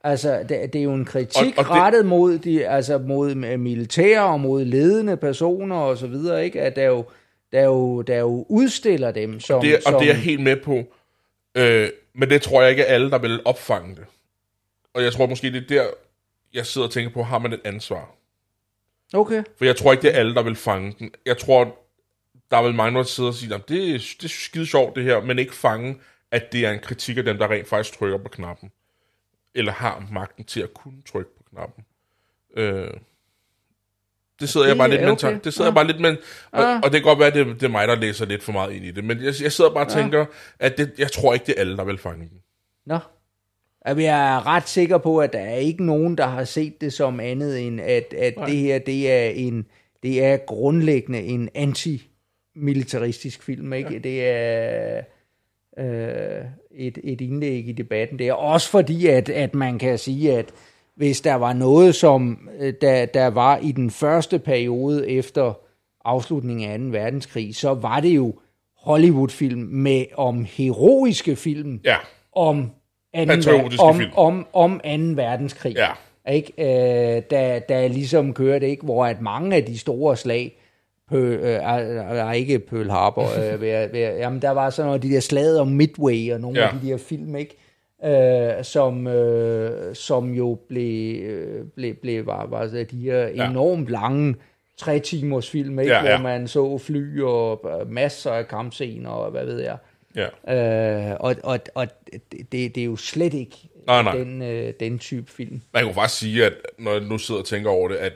Altså, det, det er jo en kritik Og- og det- rettet mod, de, altså mod militære og mod ledende personer og så videre, ikke? At der jo, der jo, der jo udstiller dem som... Det, som og det er jeg helt med på. Øh, men det tror jeg ikke er alle, der vil opfange det. Og jeg tror måske, det er der, jeg sidder og tænker på, har man et ansvar? Okay. For jeg tror ikke, det er alle, der vil fange den. Jeg tror, der er vel mange, der sidder og siger, "Jamen, det, er- det er skide sjovt det her, men ikke fange, at det er en kritik af dem, der rent faktisk trykker på knappen. Eller har magten til at kunne trykke på knappen. Øh, det sidder jeg Det bare lidt er med okay. tanke. Det sidder Ja. jeg bare lidt med, og, Ja. og det kan godt være, at det, det er mig, der læser lidt for meget ind i det, men jeg, jeg sidder bare og tænker, at det, jeg tror ikke, det er alle, der vil fange den. Nå. Altså, jeg er ret sikker på, at der er ikke nogen, der har set det som andet end, at, at det her, det er en, det er grundlæggende en anti-militaristisk film, ikke? Ja. Det er øh, et, et indlæg i debatten. Det er også fordi, at, at man kan sige, at hvis der var noget, som øh, der, der var i den første periode efter afslutningen af 2. verdenskrig, så var det jo Hollywood-film med om heroiske film Ja, om anden, om, film. om, om 2. verdenskrig. ja, Ikke? Øh, der, der ligesom kørte, ikke? hvor at mange af de store slag, pø, øh, er, er ikke Pearl Harbor, øh, ved, ved, jamen der var sådan noget, de der slaget om Midway og nogle ja. Af de der film, ikke? Øh, som, øh, som jo blev, øh, blev, blev var, var så de her Ja. enormt lange tre timers film, ikke? Ja, ja. hvor man så fly og øh, masser af kampscener og hvad ved jeg. Ja. Øh, og og, og det, det er jo slet ikke Nej, nej. Den, øh, den type film. Man kan faktisk sige, at når jeg nu sidder og tænker over det, at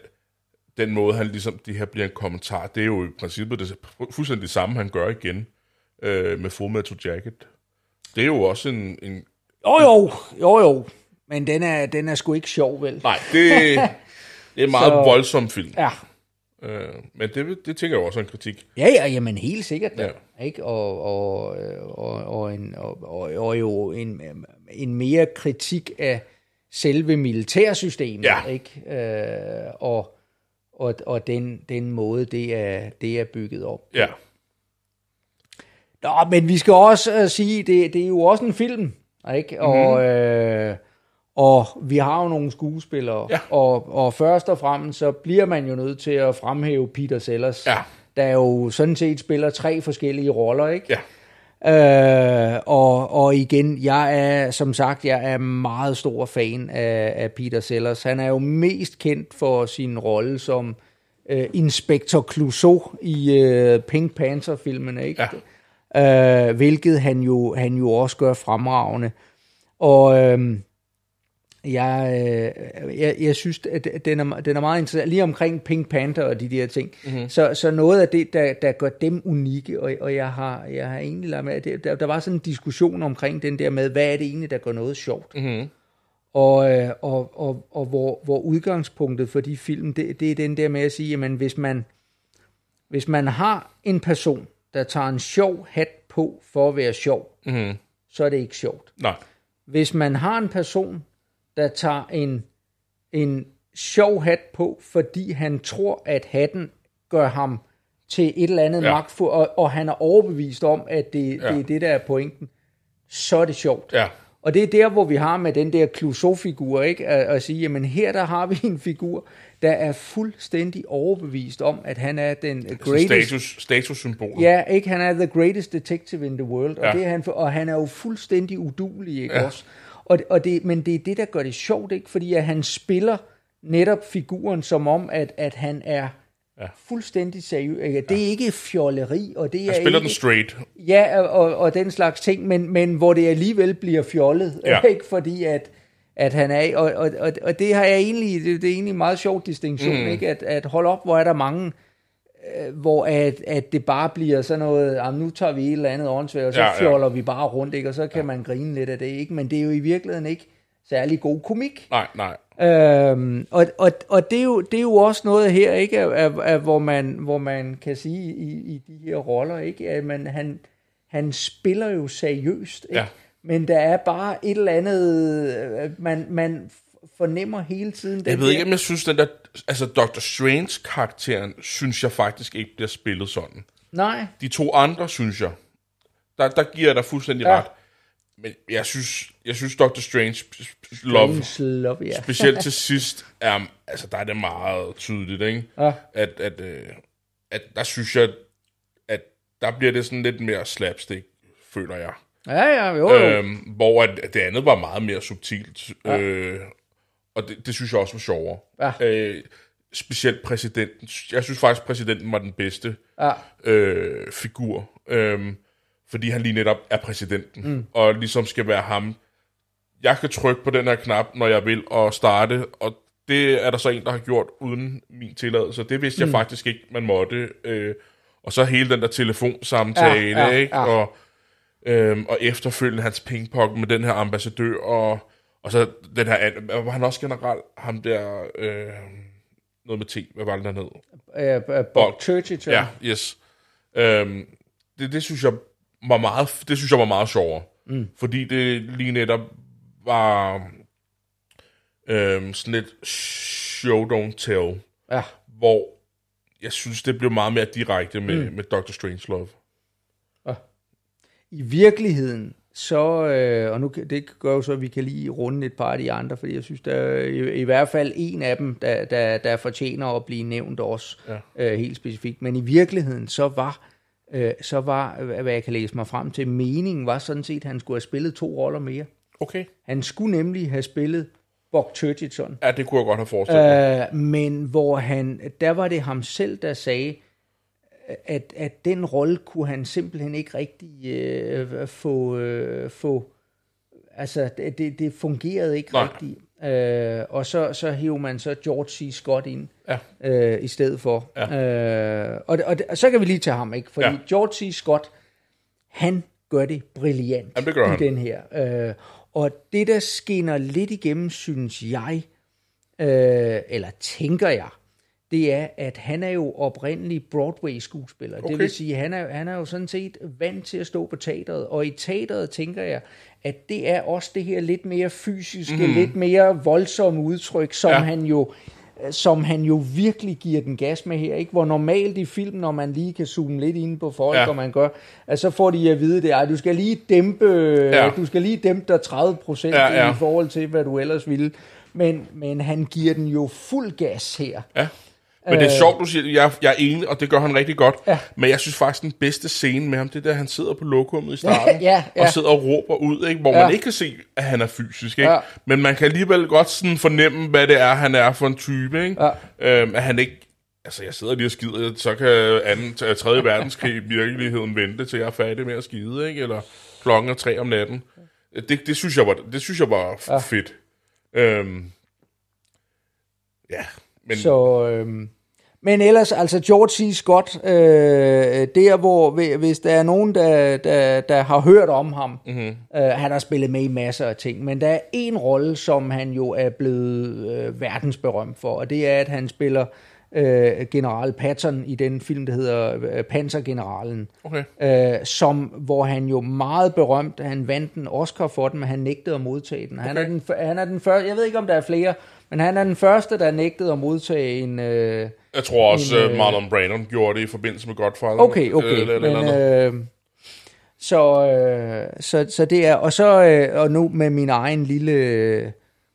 den måde, han ligesom, det her bliver en kommentar, det er jo i princippet det, fuldstændig det samme, han gør igen øh, med Full Metal Jacket. Det er jo også en... en Jo jo, jo jo. Men den er, den er sgu ikke sjov, vel? nej, det, det er en meget Så- voldsom film. Ja. Øh, men det, det tænker jeg også er en kritik. Ja, ja, jamen helt sikkert da. Ja. Ikke? Og, og, og, og, en, og, og, og jo en, en mere kritik af selve militærsystemet, Ja. ikke? Øh, og og, og den, den måde, det er, det er bygget op. Ja, Nå, men vi skal også uh, sige, det, det er jo også en film, ikke? Og, øh, og vi har jo nogle skuespillere, Ja. og, og først og fremmest så bliver man jo nødt til at fremhæve Peter Sellers, Ja. der jo sådan set spiller tre forskellige roller, ikke? ja, Øh, og, og igen, jeg er, som sagt, jeg er meget stor fan af, af Peter Sellers. Han er jo mest kendt for sin rolle som øh, Inspector Clouseau i øh, Pink Panther-filmene, ikke? Øh, hvilket han jo, han jo også gør fremragende. Og øh, jeg, øh, jeg, jeg synes, at den er, den er meget interessant, lige omkring Pink Panther og de der ting. Mm-hmm. Så, så noget af det, der, der gør dem unikke, og, og jeg, har, jeg har egentlig lagt med, der, der var sådan en diskussion omkring den der med, hvad er det egentlig, der gør noget sjovt? mm-hmm. Og, øh, og, og, og hvor, hvor udgangspunktet for de film, det, det er den der med at sige, jamen hvis man, hvis man har en person, der tager en sjov hat på for at være sjov, Mm-hmm. så er det ikke sjovt. nej, Hvis man har en person, der tager en, en sjov hat på, fordi han tror, at hatten gør ham til et eller andet Ja. magtfuld, og, og han er overbevist om, at det, Ja. det er det, der er pointen, så er det sjovt. ja, Og det er der, hvor vi har med den der Clouseau-figur, ikke? At, at sige, jamen her der har vi en figur, der er fuldstændig overbevist om, at han er den Så greatest... status, statussymbol. Ja, ikke? Han er the greatest detective in the world, og, Ja. det er han, og han er jo fuldstændig udulig, ikke Ja. også? Og, og det, men det er det, der gør det sjovt, ikke? Fordi at han spiller netop figuren som om, at, at han er Ja. fuldstændig seriøs. Ikke? Det er ikke fjolleri, og det er Han spiller ikke... den straight. Ja, og, og den slags ting, men, men hvor det alligevel bliver fjollet, Ja. ja. ikke? Fordi at, at han er, og, og, og, og det har jeg egentlig, det, det er egentlig en meget sjov distinktion, mm. ikke? At, at hold op, hvor er der mange, hvor at, at det bare bliver sådan noget, jamen, nu tager vi et eller andet åndssvagt, og så Ja, ja, fjoller vi bare rundt, ikke? Og så kan ja. man grine lidt af det, ikke? Men det er jo i virkeligheden ikke særlig god komik. Nej, nej. Øhm, og og, og det, er jo, det er jo også noget her, ikke, af, af, af, hvor, man, hvor man kan sige i, i de her roller, ikke, at man, han, han spiller jo seriøst, ikke? Ja. men der er bare et eller andet, øh, man, man fornemmer hele tiden. Den Jeg ved ikke, om jeg synes, den der... Altså, Dr. Strange-karakteren, synes jeg faktisk ikke bliver spillet sådan. Nej, De to andre, synes jeg, der, der giver jeg dig fuldstændig Ja. ret. men jeg synes, jeg synes Doctor Strange Love, Strange Love, ja. specielt til sidst, er, altså der er det meget tydeligt, ikke? Ja. At, at, øh, at der synes jeg, at der bliver det sådan lidt mere slapstick, føler jeg. Ja, ja, jo, jo. Øhm, hvor at det andet var meget mere subtilt. Ja. Øh, og det, det synes jeg også var sjovere. Ja. Øh, specielt præsidenten. Jeg synes faktisk, præsidenten var den bedste Ja. øh, figur. Øh, fordi han lige netop er præsidenten. Mm. Og ligesom skal være ham. Jeg kan trykke på den her knap, når jeg vil, og starte. Og det er der så en, der har gjort uden min tilladelse. Det vidste jeg faktisk ikke, man måtte. Øh, og så hele den der telefonsamtale, Ja, ja, ikke? ja. Og, øhm, og efterfølgende hans pingpong med den her ambassadør, og, og så den her, var han også generelt ham der, øh, noget med T, hvad var det der hed? Øh, øh, Bob Churchill. Ja, yes. Øhm, det, det synes jeg var meget, det synes jeg var meget sjovere. Mm. Fordi det lige netop var øhm, sådan lidt show don't tell, ja. hvor jeg synes, det blev meget mere direkte med, mm. med Dr. Strangelove. I virkeligheden, så, øh, og nu det gør jo så, at vi kan lige runde et par af de andre, fordi jeg synes, der er i, i hvert fald en af dem, der, der, der fortjener at blive nævnt også, Ja. øh, helt specifikt. Men i virkeligheden, så var, øh, så var, hvad jeg kan læse mig frem til, meningen var sådan set, at han skulle have spillet to roller mere. Okay. Han skulle nemlig have spillet Bok Turgidson, Ja, det kunne jeg godt have forestillet mig. Øh, men hvor han, der var det ham selv, der sagde, at, at den rolle kunne han simpelthen ikke rigtig øh, få, øh, få, altså det, det- fungerede ikke Nej. rigtigt. Øh, og så, så hævde man så George C. Scott ind Ja. øh, i stedet for. Ja. Øh, og, og, og så kan vi lige tage ham, ikke? Fordi Ja. George C. Scott, han gør det brilliant Jamen, det gør i han. den her. Øh, og det, der skinner lidt igennem, synes jeg, øh, eller tænker jeg, det er, at han er jo oprindelig Broadway-skuespiller. Okay. Det vil sige, at han er, han er jo sådan set vant til at stå på teateret. Og i teateret tænker jeg, at det er også det her lidt mere fysiske, mm. lidt mere voldsomme udtryk, som ja. Han jo som han jo virkelig giver den gas med her, ikke? Hvor normalt i film, når man lige kan zoome lidt ind på folk, ja. Og man gør, at så får de at vide det, at du skal lige dæmpe, ja. Du skal lige dæmpe dig 30 procent ja. ja. i forhold til, hvad du ellers ville. Men, men han giver den jo fuld gas her. Ja. Men det er sjovt, du siger, jeg, jeg er enig, og det gør han rigtig godt. Øh. Ja. Men jeg synes faktisk, den bedste scene med ham, det er, da han sidder på lokummet i starten, Ja, ja. og sidder og råber ud, ikke? hvor Ja. man ikke kan se, at han er fysisk. Ikke? Ja. Men man kan alligevel godt sådan fornemme, hvad det er, han er for en type. Ikke? Ja. Øhm, at han ikke... Altså, jeg sidder lige og skider, så kan anden, t- 3. verdenskrig i virkeligheden vente, til jeg er færdig med at skide, ikke? Eller klokken er tre om natten. Det, det, synes jeg var, det synes jeg var ja. fedt. Øhm, ja, men... Så, øhm, men ellers, altså George C. Scott, øh, der hvor, hvi- hvis der er nogen, der, der, der har hørt om ham, mm-hmm. øh, han har spillet med i masser af ting, men der er en rolle, som han jo er blevet øh, verdensberømt for, og det er, at han spiller øh, general Patton i den film, der hedder øh, Pansergeneralen. Okay. øh, som, hvor han jo meget berømt, han vandt en Oscar for den, men han nægtede at modtage den. Han, Okay. er den han er den første, jeg ved ikke om der er flere, men han er den første, der nægtede at modtage en... Øh, Jeg tror også, en, at øh, Marlon Brando gjorde det i forbindelse med Godfather. okay, okay, Eller, eller, men, eller, øh, så, øh, så, så det er, og så, øh, og nu med min egen lille øh,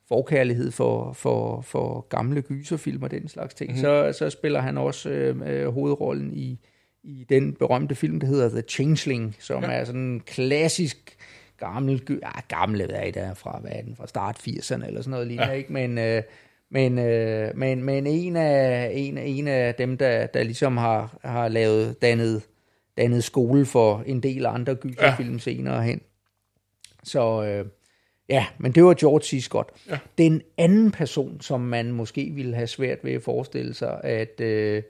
forkærlighed for, for, for gamle gyserfilm og den slags ting, mm-hmm. så, så spiller han også øh, øh, hovedrollen i, i den berømte film, der hedder The Changeling, som ja. er sådan en klassisk gammel, ja, gamle, hvad er det der fra, hvad er den, fra start 80'erne eller sådan noget lignende, ja. ikke? Men, øh, men, øh, men, men en, af, en, en af dem, der, der ligesom har, har lavet, dannet, dannet skole for en del andre gyserfilm ja. senere hen. Så øh, ja, men det var George C. Scott. Ja. Den anden person, som man måske ville have svært ved at forestille sig, at, øh,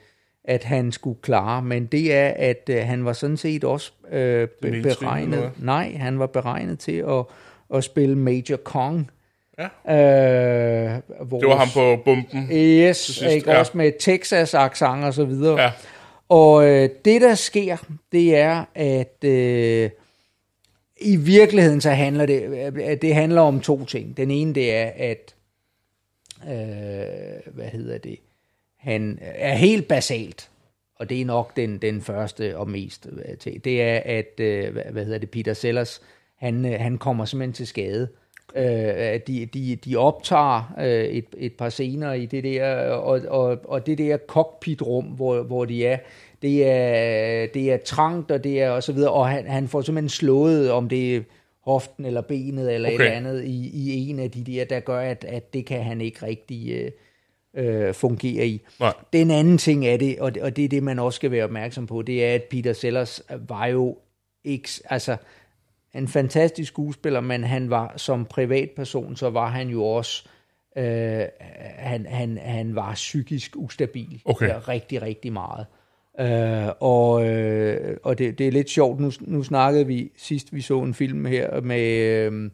at han skulle klare, men det er, at øh, han var sådan set også øh, be- beregnet, nej, han var beregnet til at, at spille Major Kong. Ja. Øh, det var ham på bomben. Yes, sidst, ikke? ja. også med Texas accent og så videre. Ja. Og øh, det, der sker, det er, at øh, i virkeligheden så handler det, at det handler om to ting. Den ene, det er, at, øh, hvad hedder det, han er helt basalt, og det er nok den, den første og mest øh, til, det er, at, øh, hvad, hvad hedder det, Peter Sellers, han, øh, han kommer simpelthen til skade. Øh, de, de, de optager øh, et, et par scener i det der, og, og, og det der cockpitrum, hvor, hvor de er, det er, det er trangt, og det er og så videre, og han, han får simpelthen slået, om det er hoften eller benet eller okay. et andet i, i en af de der, der gør, at, at det kan han ikke rigtig øh, øh, fungere i. Nej. Den anden ting er det, og det, og det er det, man også skal være opmærksom på, det er, at Peter Sellers var jo ikke, altså, en fantastisk skuespiller, men han var som privatperson, så var han jo også, øh, han, han, han var psykisk ustabil Okay. Ja, rigtig, rigtig meget. Øh, og øh, og det, det er lidt sjovt, nu, nu snakkede vi, sidst vi så en film her med, øh,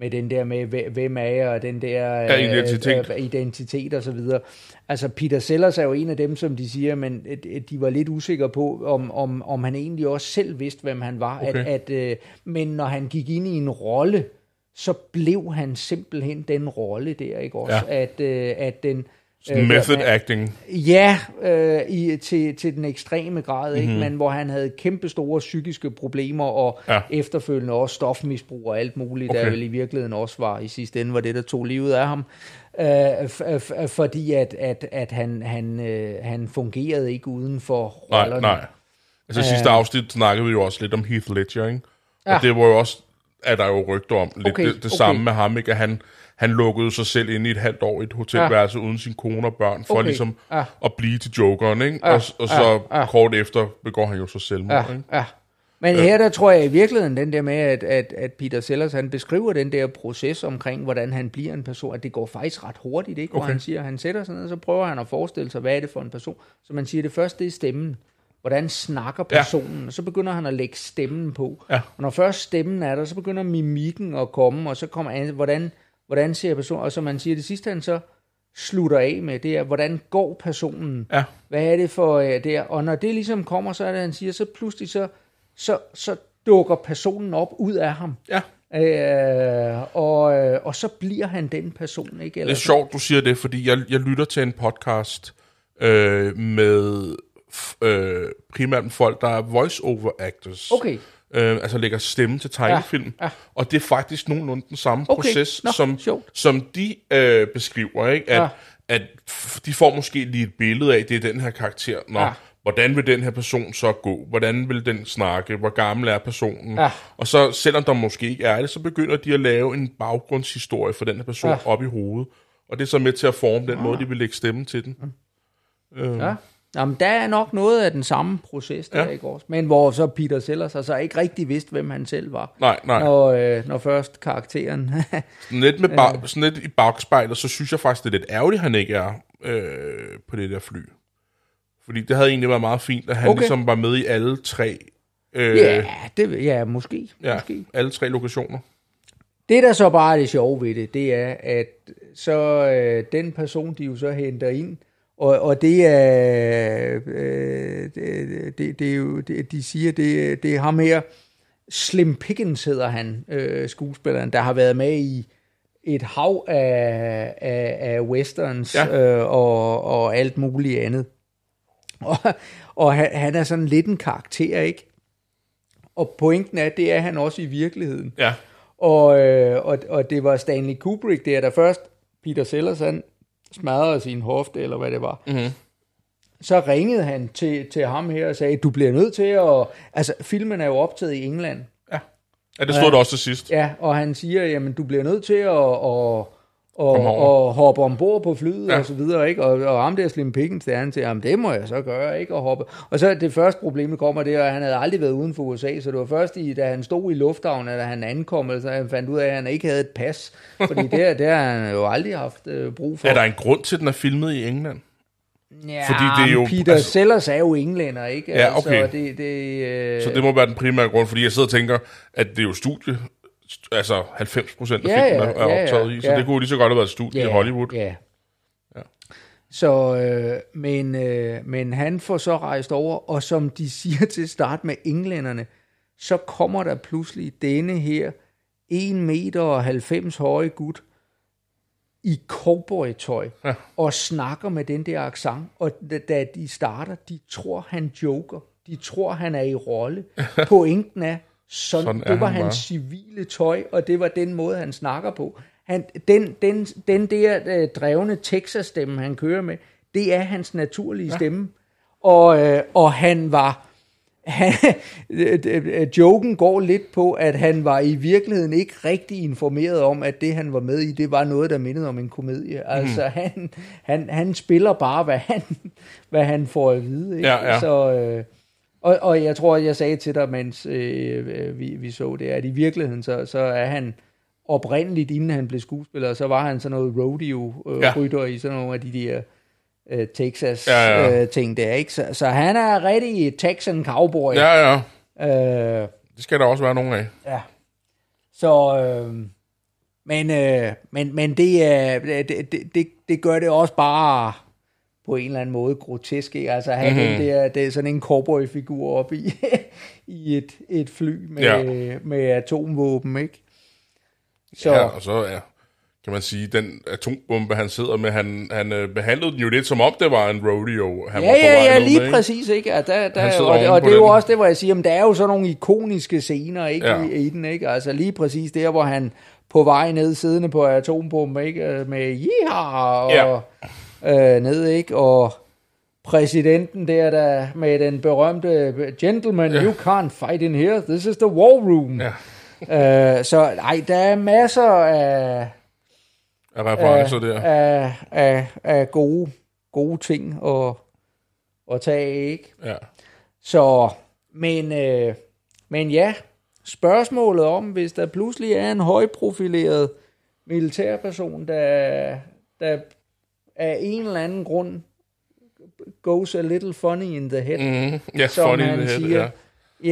med den der med, hve- hvem er jeg, og den der Ja, identitet. øh, identitet og så videre. Altså Peter Sellers er jo en af dem, som de siger, men øh, de var lidt usikre på, om, om, om han egentlig også selv vidste, hvem han var. Okay. At, at, øh, men når han gik ind i en rolle, så blev han simpelthen den rolle der, ikke også? Ja. At, øh, at den... Sådan method acting. Ja, øh, i, til, til den ekstreme grad, Mhm. ikke? men hvor han havde kæmpe store psykiske problemer, og Ja. efterfølgende også stofmisbrug og alt muligt, okay. Der vel i virkeligheden også var i sidste ende, var det, der tog livet af ham. Øh, fordi at, at, at han, han, øh, han fungerede ikke uden for Nej, rollerne. nej. Altså sidste afsnit snakkede vi jo også lidt om Heath Ledger, ikke? Og Ja. det var jo også, at der er jo rygter om lidt Okay, det, det okay. samme med ham, ikke? At han, han lukkede sig selv ind i et halvt år i et hotelværelse uden sin kone og børn, for Okay, ligesom ja. at blive til jokeren, ikke? Ja, Og, og så ja, ja. kort efter begår han jo så selvmord, Ja, ikke? ja. Men her der tror jeg i virkeligheden den der med, at, at, at Peter Sellers han beskriver den der proces omkring, hvordan han bliver en person, at det går faktisk ret hurtigt, ikke? Hvor Okay. han siger, han sætter sig ned, og så prøver han at forestille sig, hvad er det for en person. Så man siger, det første det er stemmen. Hvordan snakker Ja. personen? Og så begynder han at lægge stemmen på. Ja. Og når først stemmen er der, så begynder mimikken at komme, og så kommer an, hvordan, hvordan ser personen, og så man siger, det sidste han så slutter af med, det er, hvordan går personen? Ja. Hvad er det for øh, der? Og når det ligesom kommer, så er det, han siger, så pludselig så, så, så dukker personen op ud af ham. Ja. Øh, og, øh, og så bliver han den person, ikke? Det Eller er sjovt, du siger det, fordi jeg, jeg lytter til en podcast øh, med øh, primært folk, der er voice-over actors. Okay. Øh, altså lægger stemme til tegnefilm. Ja, ja. Og det er faktisk nogenlunde den samme Okay. proces, Nå, som, sjovt. som de øh, beskriver. Ikke? At, Ja. at de får måske lige et billede af, det er den her karakter. Nå, Ja. hvordan vil den her person så gå? Hvordan vil den snakke? Hvor gammel er personen? Ja. Og så, selvom der måske ikke er det, så begynder de at lave en baggrundshistorie for den her person Ja. op i hovedet. Og det er så med til at forme den måde, de vil lægge stemme til den. Ja. Jamen, der er nok noget af den samme proces der, Ja. ikke også? Men hvor så Peter Sellers har så ikke rigtig vidst, hvem han selv var. Nej, nej. Når, øh, når først karakteren... Sådan lidt, med bag, sådan lidt i bagspejlet, så synes jeg faktisk, det er lidt ærgerligt, han ikke er øh, på det der fly. Fordi det havde egentlig været meget fint, at han. Okay. ligesom var med i alle tre, øh, ja, det, ja, måske. ja, måske. alle tre lokationer. Det, der så bare er det sjove ved det, det er, at så øh, den person, de jo så henter ind, og, og det er, øh, det, det, det er jo, det, de siger, det, det er ham her, Slim Pickens hedder han, øh, skuespilleren, der har været med i et hav af, af, af westerns Ja. ja. øh, og, og alt muligt andet. Og, og han, han er sådan lidt en karakter, ikke? Og pointen er, det er han også i virkeligheden. Ja, Og, øh, og, og det var Stanley Kubrick der, der først Peter Sellers, han smadrede sin hofte, eller hvad det var. Mhm. Så ringede han til, til ham her og sagde, du bliver nødt til at... Altså, filmen er jo optaget i England. ja. Ja, det stod ja. der også til sidst. Ja, og han siger, jamen, du bliver nødt til at... at og, og hoppe ombord på flyet Ja. og så videre, ikke? Og, og ham der Slim Pickens, der han siger, jamen det må jeg så gøre, ikke? Og hoppe. Og så det første problem, der kommer, det er, at han havde aldrig været uden for USA, så det var først, i, da han stod i lufthavnen, at han ankom, så han fandt ud af, at han ikke havde et pas. Fordi der, der har han jo aldrig haft øh, brug for. Er der en grund til, at den er filmet i England? Ja, fordi det er jo- Peter altså- Sellers er jo englænder, ikke? Ja, okay. Altså, det, det, øh, Så det må være den primære grund, fordi jeg sidder og tænker, at det er jo studie, altså 90 procent af Ja, filmen ja, er ja, optaget i, så ja. det kunne lige så godt have været et studie i Hollywood. Ja. Ja. Så, øh, men, øh, men han får så rejst over, og som de siger til start med englænderne, så kommer der pludselig denne her 1 meter og 90 høje gut i cowboytøj Ja. og snakker med den der accent, og da- da de starter, de tror, han joker. De tror, han er i rolle. Pointen er, sådan, Sådan det var han hans bare. civile tøj, og det var den måde, han snakker på. Han, den, den, den der øh, drevne Texas-stemme, han kører med, det er hans naturlige ja. stemme. Og, øh, og han var... Han, øh, øh, joken går lidt på, at han var i virkeligheden ikke rigtig informeret om, at det han var med i, det var noget, der mindede om en komedie. Altså han, han, han spiller bare, hvad han, hvad han får at vide. Ikke? Ja, ja. Så, øh, og, og jeg tror, jeg sagde til dig, mens øh, øh, vi, vi så det, at i virkeligheden, så, så er han oprindeligt, inden han blev skuespiller, så var han sådan noget rodeo-rytter i sådan nogle af de der øh, Texas Ja, ja. Øh, ting der, ikke? Så, så han er rigtig Texan cowboy. Ja, ja. Øh, Det skal der også være nogen af. ja. Så, øh, men, øh, men, men det, er, det, det, det, det gør det også bare på en eller anden måde grotesk, ikke? Altså have mm-hmm. den der, det er sådan en cowboy-figur op i, i et, et fly med, Ja. med atomvåben, ikke? Så. Ja, og så ja, kan man sige, den atombombe, han sidder med, han, han øh, behandlede den jo lidt som om, det var en rodeo. Han Ja, var ja, ja, lige med, præcis, ikke? Ja, der, der, og, det, og på det er jo også det, hvor jeg siger, at der er jo sådan nogle ikoniske scener, ikke, Ja. i, i den, ikke? Altså lige præcis der, hvor han på vej ned, siddende på atombomben, ikke? Øh, Med yeehaw og Ja. Øh, ned, ikke? Og præsidenten der, der med den berømte gentleman, Ja. you can't fight in here, this is the war room. Ja, Øh, så nej, der er masser af, af referencer af, der. af, af, af gode, gode ting at, at tage ikke? Ja. Så, men, øh, men ja, spørgsmålet om, hvis der pludselig er en højprofileret militærperson, der, der af en eller anden grund goes a little funny in the head, mm. Ja, som funny han det siger. her, ja.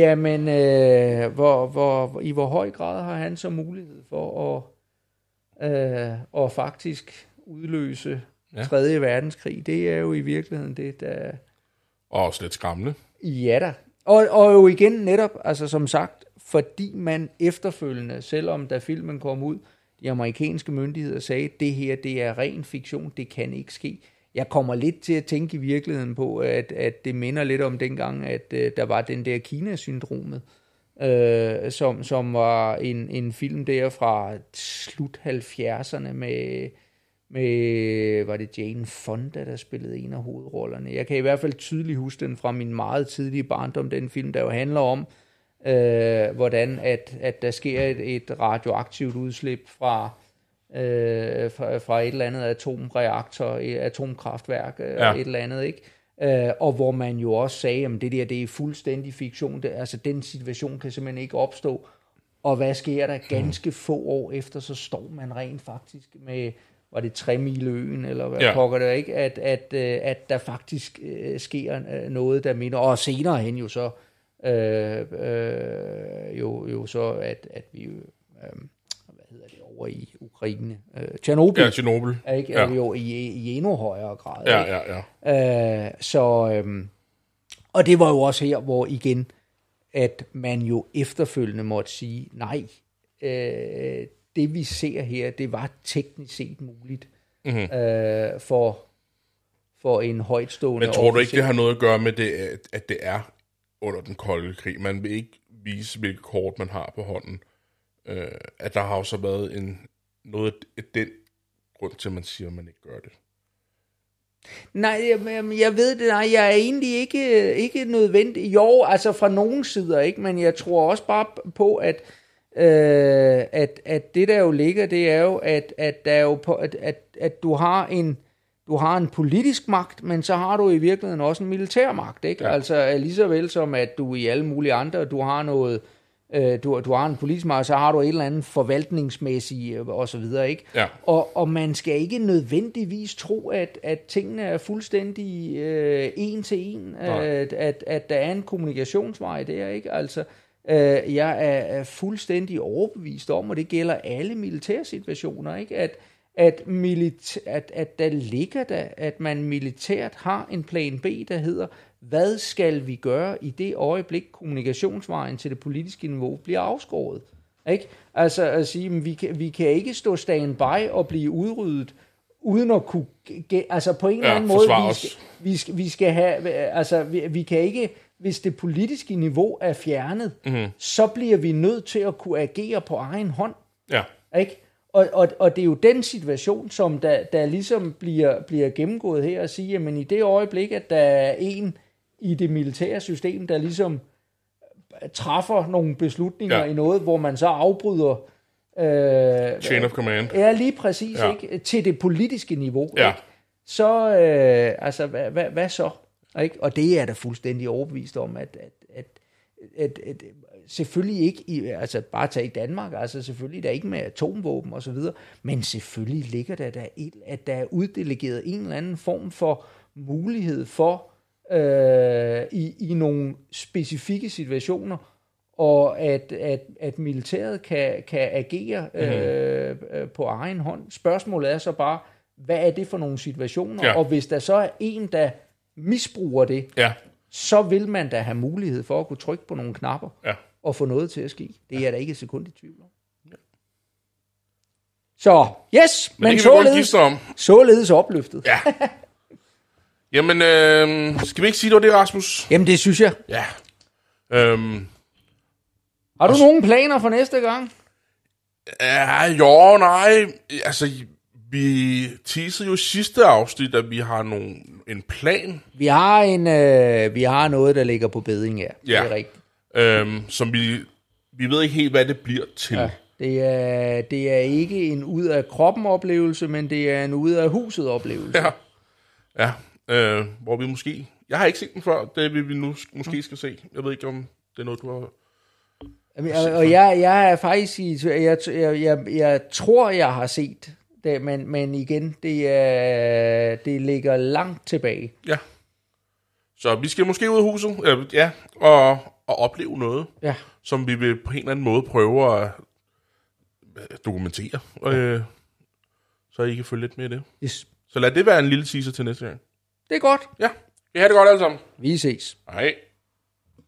Jamen, øh, hvor, hvor, i hvor høj grad har han så mulighed for at, øh, at faktisk udløse Ja. ja. 3. verdenskrig? Det er jo i virkeligheden det, der... Og også lidt skræmmende. Ja da. Og, og jo igen netop, altså som sagt, fordi man efterfølgende, selvom da filmen kom ud, de amerikanske myndigheder sagde, det her det er ren fiktion, det kan ikke ske. Jeg kommer lidt til at tænke i virkeligheden på, at, at det minder lidt om dengang, at uh, der var den der Kina-syndromet, uh, som, som var en, en film der fra slut 70'erne med, med, var det Jane Fonda, der spillede en af hovedrollerne. Jeg kan i hvert fald tydeligt huske den fra min meget tidlige barndom, den film, der jo handler om, øh, hvordan at, at der sker et, et radioaktivt udslip fra, øh, fra, fra et eller andet atomreaktor, et atomkraftværk, øh, Ja. et eller andet, ikke? Øh, og hvor man jo også sagde, at det der det er fuldstændig fiktion, det, altså den situation kan simpelthen ikke opstå. Og hvad sker der ganske få år efter, så står man rent faktisk med, var det Tremiløen, eller hvad Ja. pokker det ikke, at, at, øh, at der faktisk øh, sker øh, noget, der minder, og senere hen jo så, øh, øh, jo, jo så, at, at vi, øh, hvad hedder det, over i Ukraine, øh, Tjernobyl, Ja, Tjernobyl. er, ikke, Ja. er jo i, i endnu højere grad. Ja, ja, ja. Øh, så, øhm, og det var jo også her, hvor igen, at man jo efterfølgende måtte sige, nej, øh, det vi ser her, det var teknisk set muligt Mhm. øh, for, for en højtstående Men tror du ikke, officer. det har noget at gøre med, det, at det er under den kolde krig? Man vil ikke vise, hvilke kort man har på hånden. Øh, at der har også været en, noget af den grund til, at man siger, at man ikke gør det. Nej, jeg, jeg ved det, nej, jeg er egentlig ikke, ikke nødvendig. Jo, altså fra nogen sider, ikke? Men jeg tror også bare på, at, øh, at, at det der jo ligger, det er jo, at, at, der er jo på, at, at, at du har en du har en politisk magt, men så har du i virkeligheden også en militær magt, ikke? Ja. Altså lige så vel som at du i alle mulige andre, du har noget, øh, du, du har en politisk magt, så har du et eller andet forvaltningsmæssigt øh, og så videre, ikke? Ja. Og, og man skal ikke nødvendigvis tro, at, at tingene er fuldstændig øh, en til en, Nej. at, at, at der er en kommunikationsvej der, ikke? Altså, øh, jeg er, er fuldstændig overbevist om, og det gælder alle militære situationer, ikke? At, at, milita- at, at der ligger der, at man militært har en plan B, der hedder, hvad skal vi gøre i det øjeblik, kommunikationsvejen til det politiske niveau bliver afskåret? Ikke? Altså at sige, vi kan, vi kan ikke stå standby og blive udryddet, uden at kunne, altså på en eller anden måde, vi skal, vi skal, vi skal have, altså vi, vi kan ikke hvis det politiske niveau er fjernet, mm-hmm. så bliver vi nødt til at kunne agere på egen hånd. Ja. Ikke? Og, og, og det er jo den situation, som der, der ligesom bliver, bliver gennemgået her, at sige, jamen i det øjeblik, at der er en i det militære system, der ligesom træffer nogle beslutninger Ja. i noget, hvor man så afbryder øh, Chain of command. er lige præcis Ja. ikke, til det politiske niveau, Ja. ikke? så øh, altså, hvad, hvad, hvad så? Ikke? Og det er da fuldstændig overbevist om, at, at, at, at, at selvfølgelig ikke, i, altså bare tage i Danmark, altså selvfølgelig der er ikke med atomvåben og så videre, men selvfølgelig ligger der, der et, at der er uddelegeret en eller anden form for mulighed for øh, i, i nogle specifikke situationer, og at, at, at militæret kan, kan agere øh, øh, på egen hånd. Spørgsmålet er så bare, hvad er det for nogle situationer? Ja. Og hvis der så er en, der misbruger det, Ja. så vil man da have mulighed for at kunne trykke på nogle knapper Ja. Og få noget til at ske. Det er jeg da ikke et sekund i tvivl om. Så, yes, Men, men, således, om. således opløftet. Ja. Jamen, øh, skal vi ikke sige, det var det, Rasmus? Jamen, det synes jeg. Ja. Øhm, Har du nogle planer for næste gang? ja, jo, nej. Altså, vi teasede jo sidste afsnit, at vi har nogle, en plan, Vi har, en, øh, vi har noget, der ligger på beding, ja. Ja. Det er rigtigt. Øhm, som vi, vi ved ikke helt, hvad det bliver til. Ja. Det er, det er ikke en ud af kroppen oplevelse, men det er en ud af huset oplevelse. Ja. Ja, øh, hvor vi måske... Jeg har ikke set den før, det vil vi nu måske skal se. Jeg ved ikke, om det er noget, du har... Jamen, Og, og jeg, jeg er faktisk i, jeg, jeg, jeg, jeg tror, jeg har set det, men, men igen, det, er, det ligger langt tilbage. Ja. Så vi skal måske ud af huset, øh, ja, og, og opleve noget, Ja. som vi vil på en eller anden måde prøve at øh, dokumentere, øh, så I kan følge lidt med i det. Yes. Så lad det være en lille teaser til næste gang. Det er godt. Ja, vi har det godt alle sammen. Vi ses. Hej.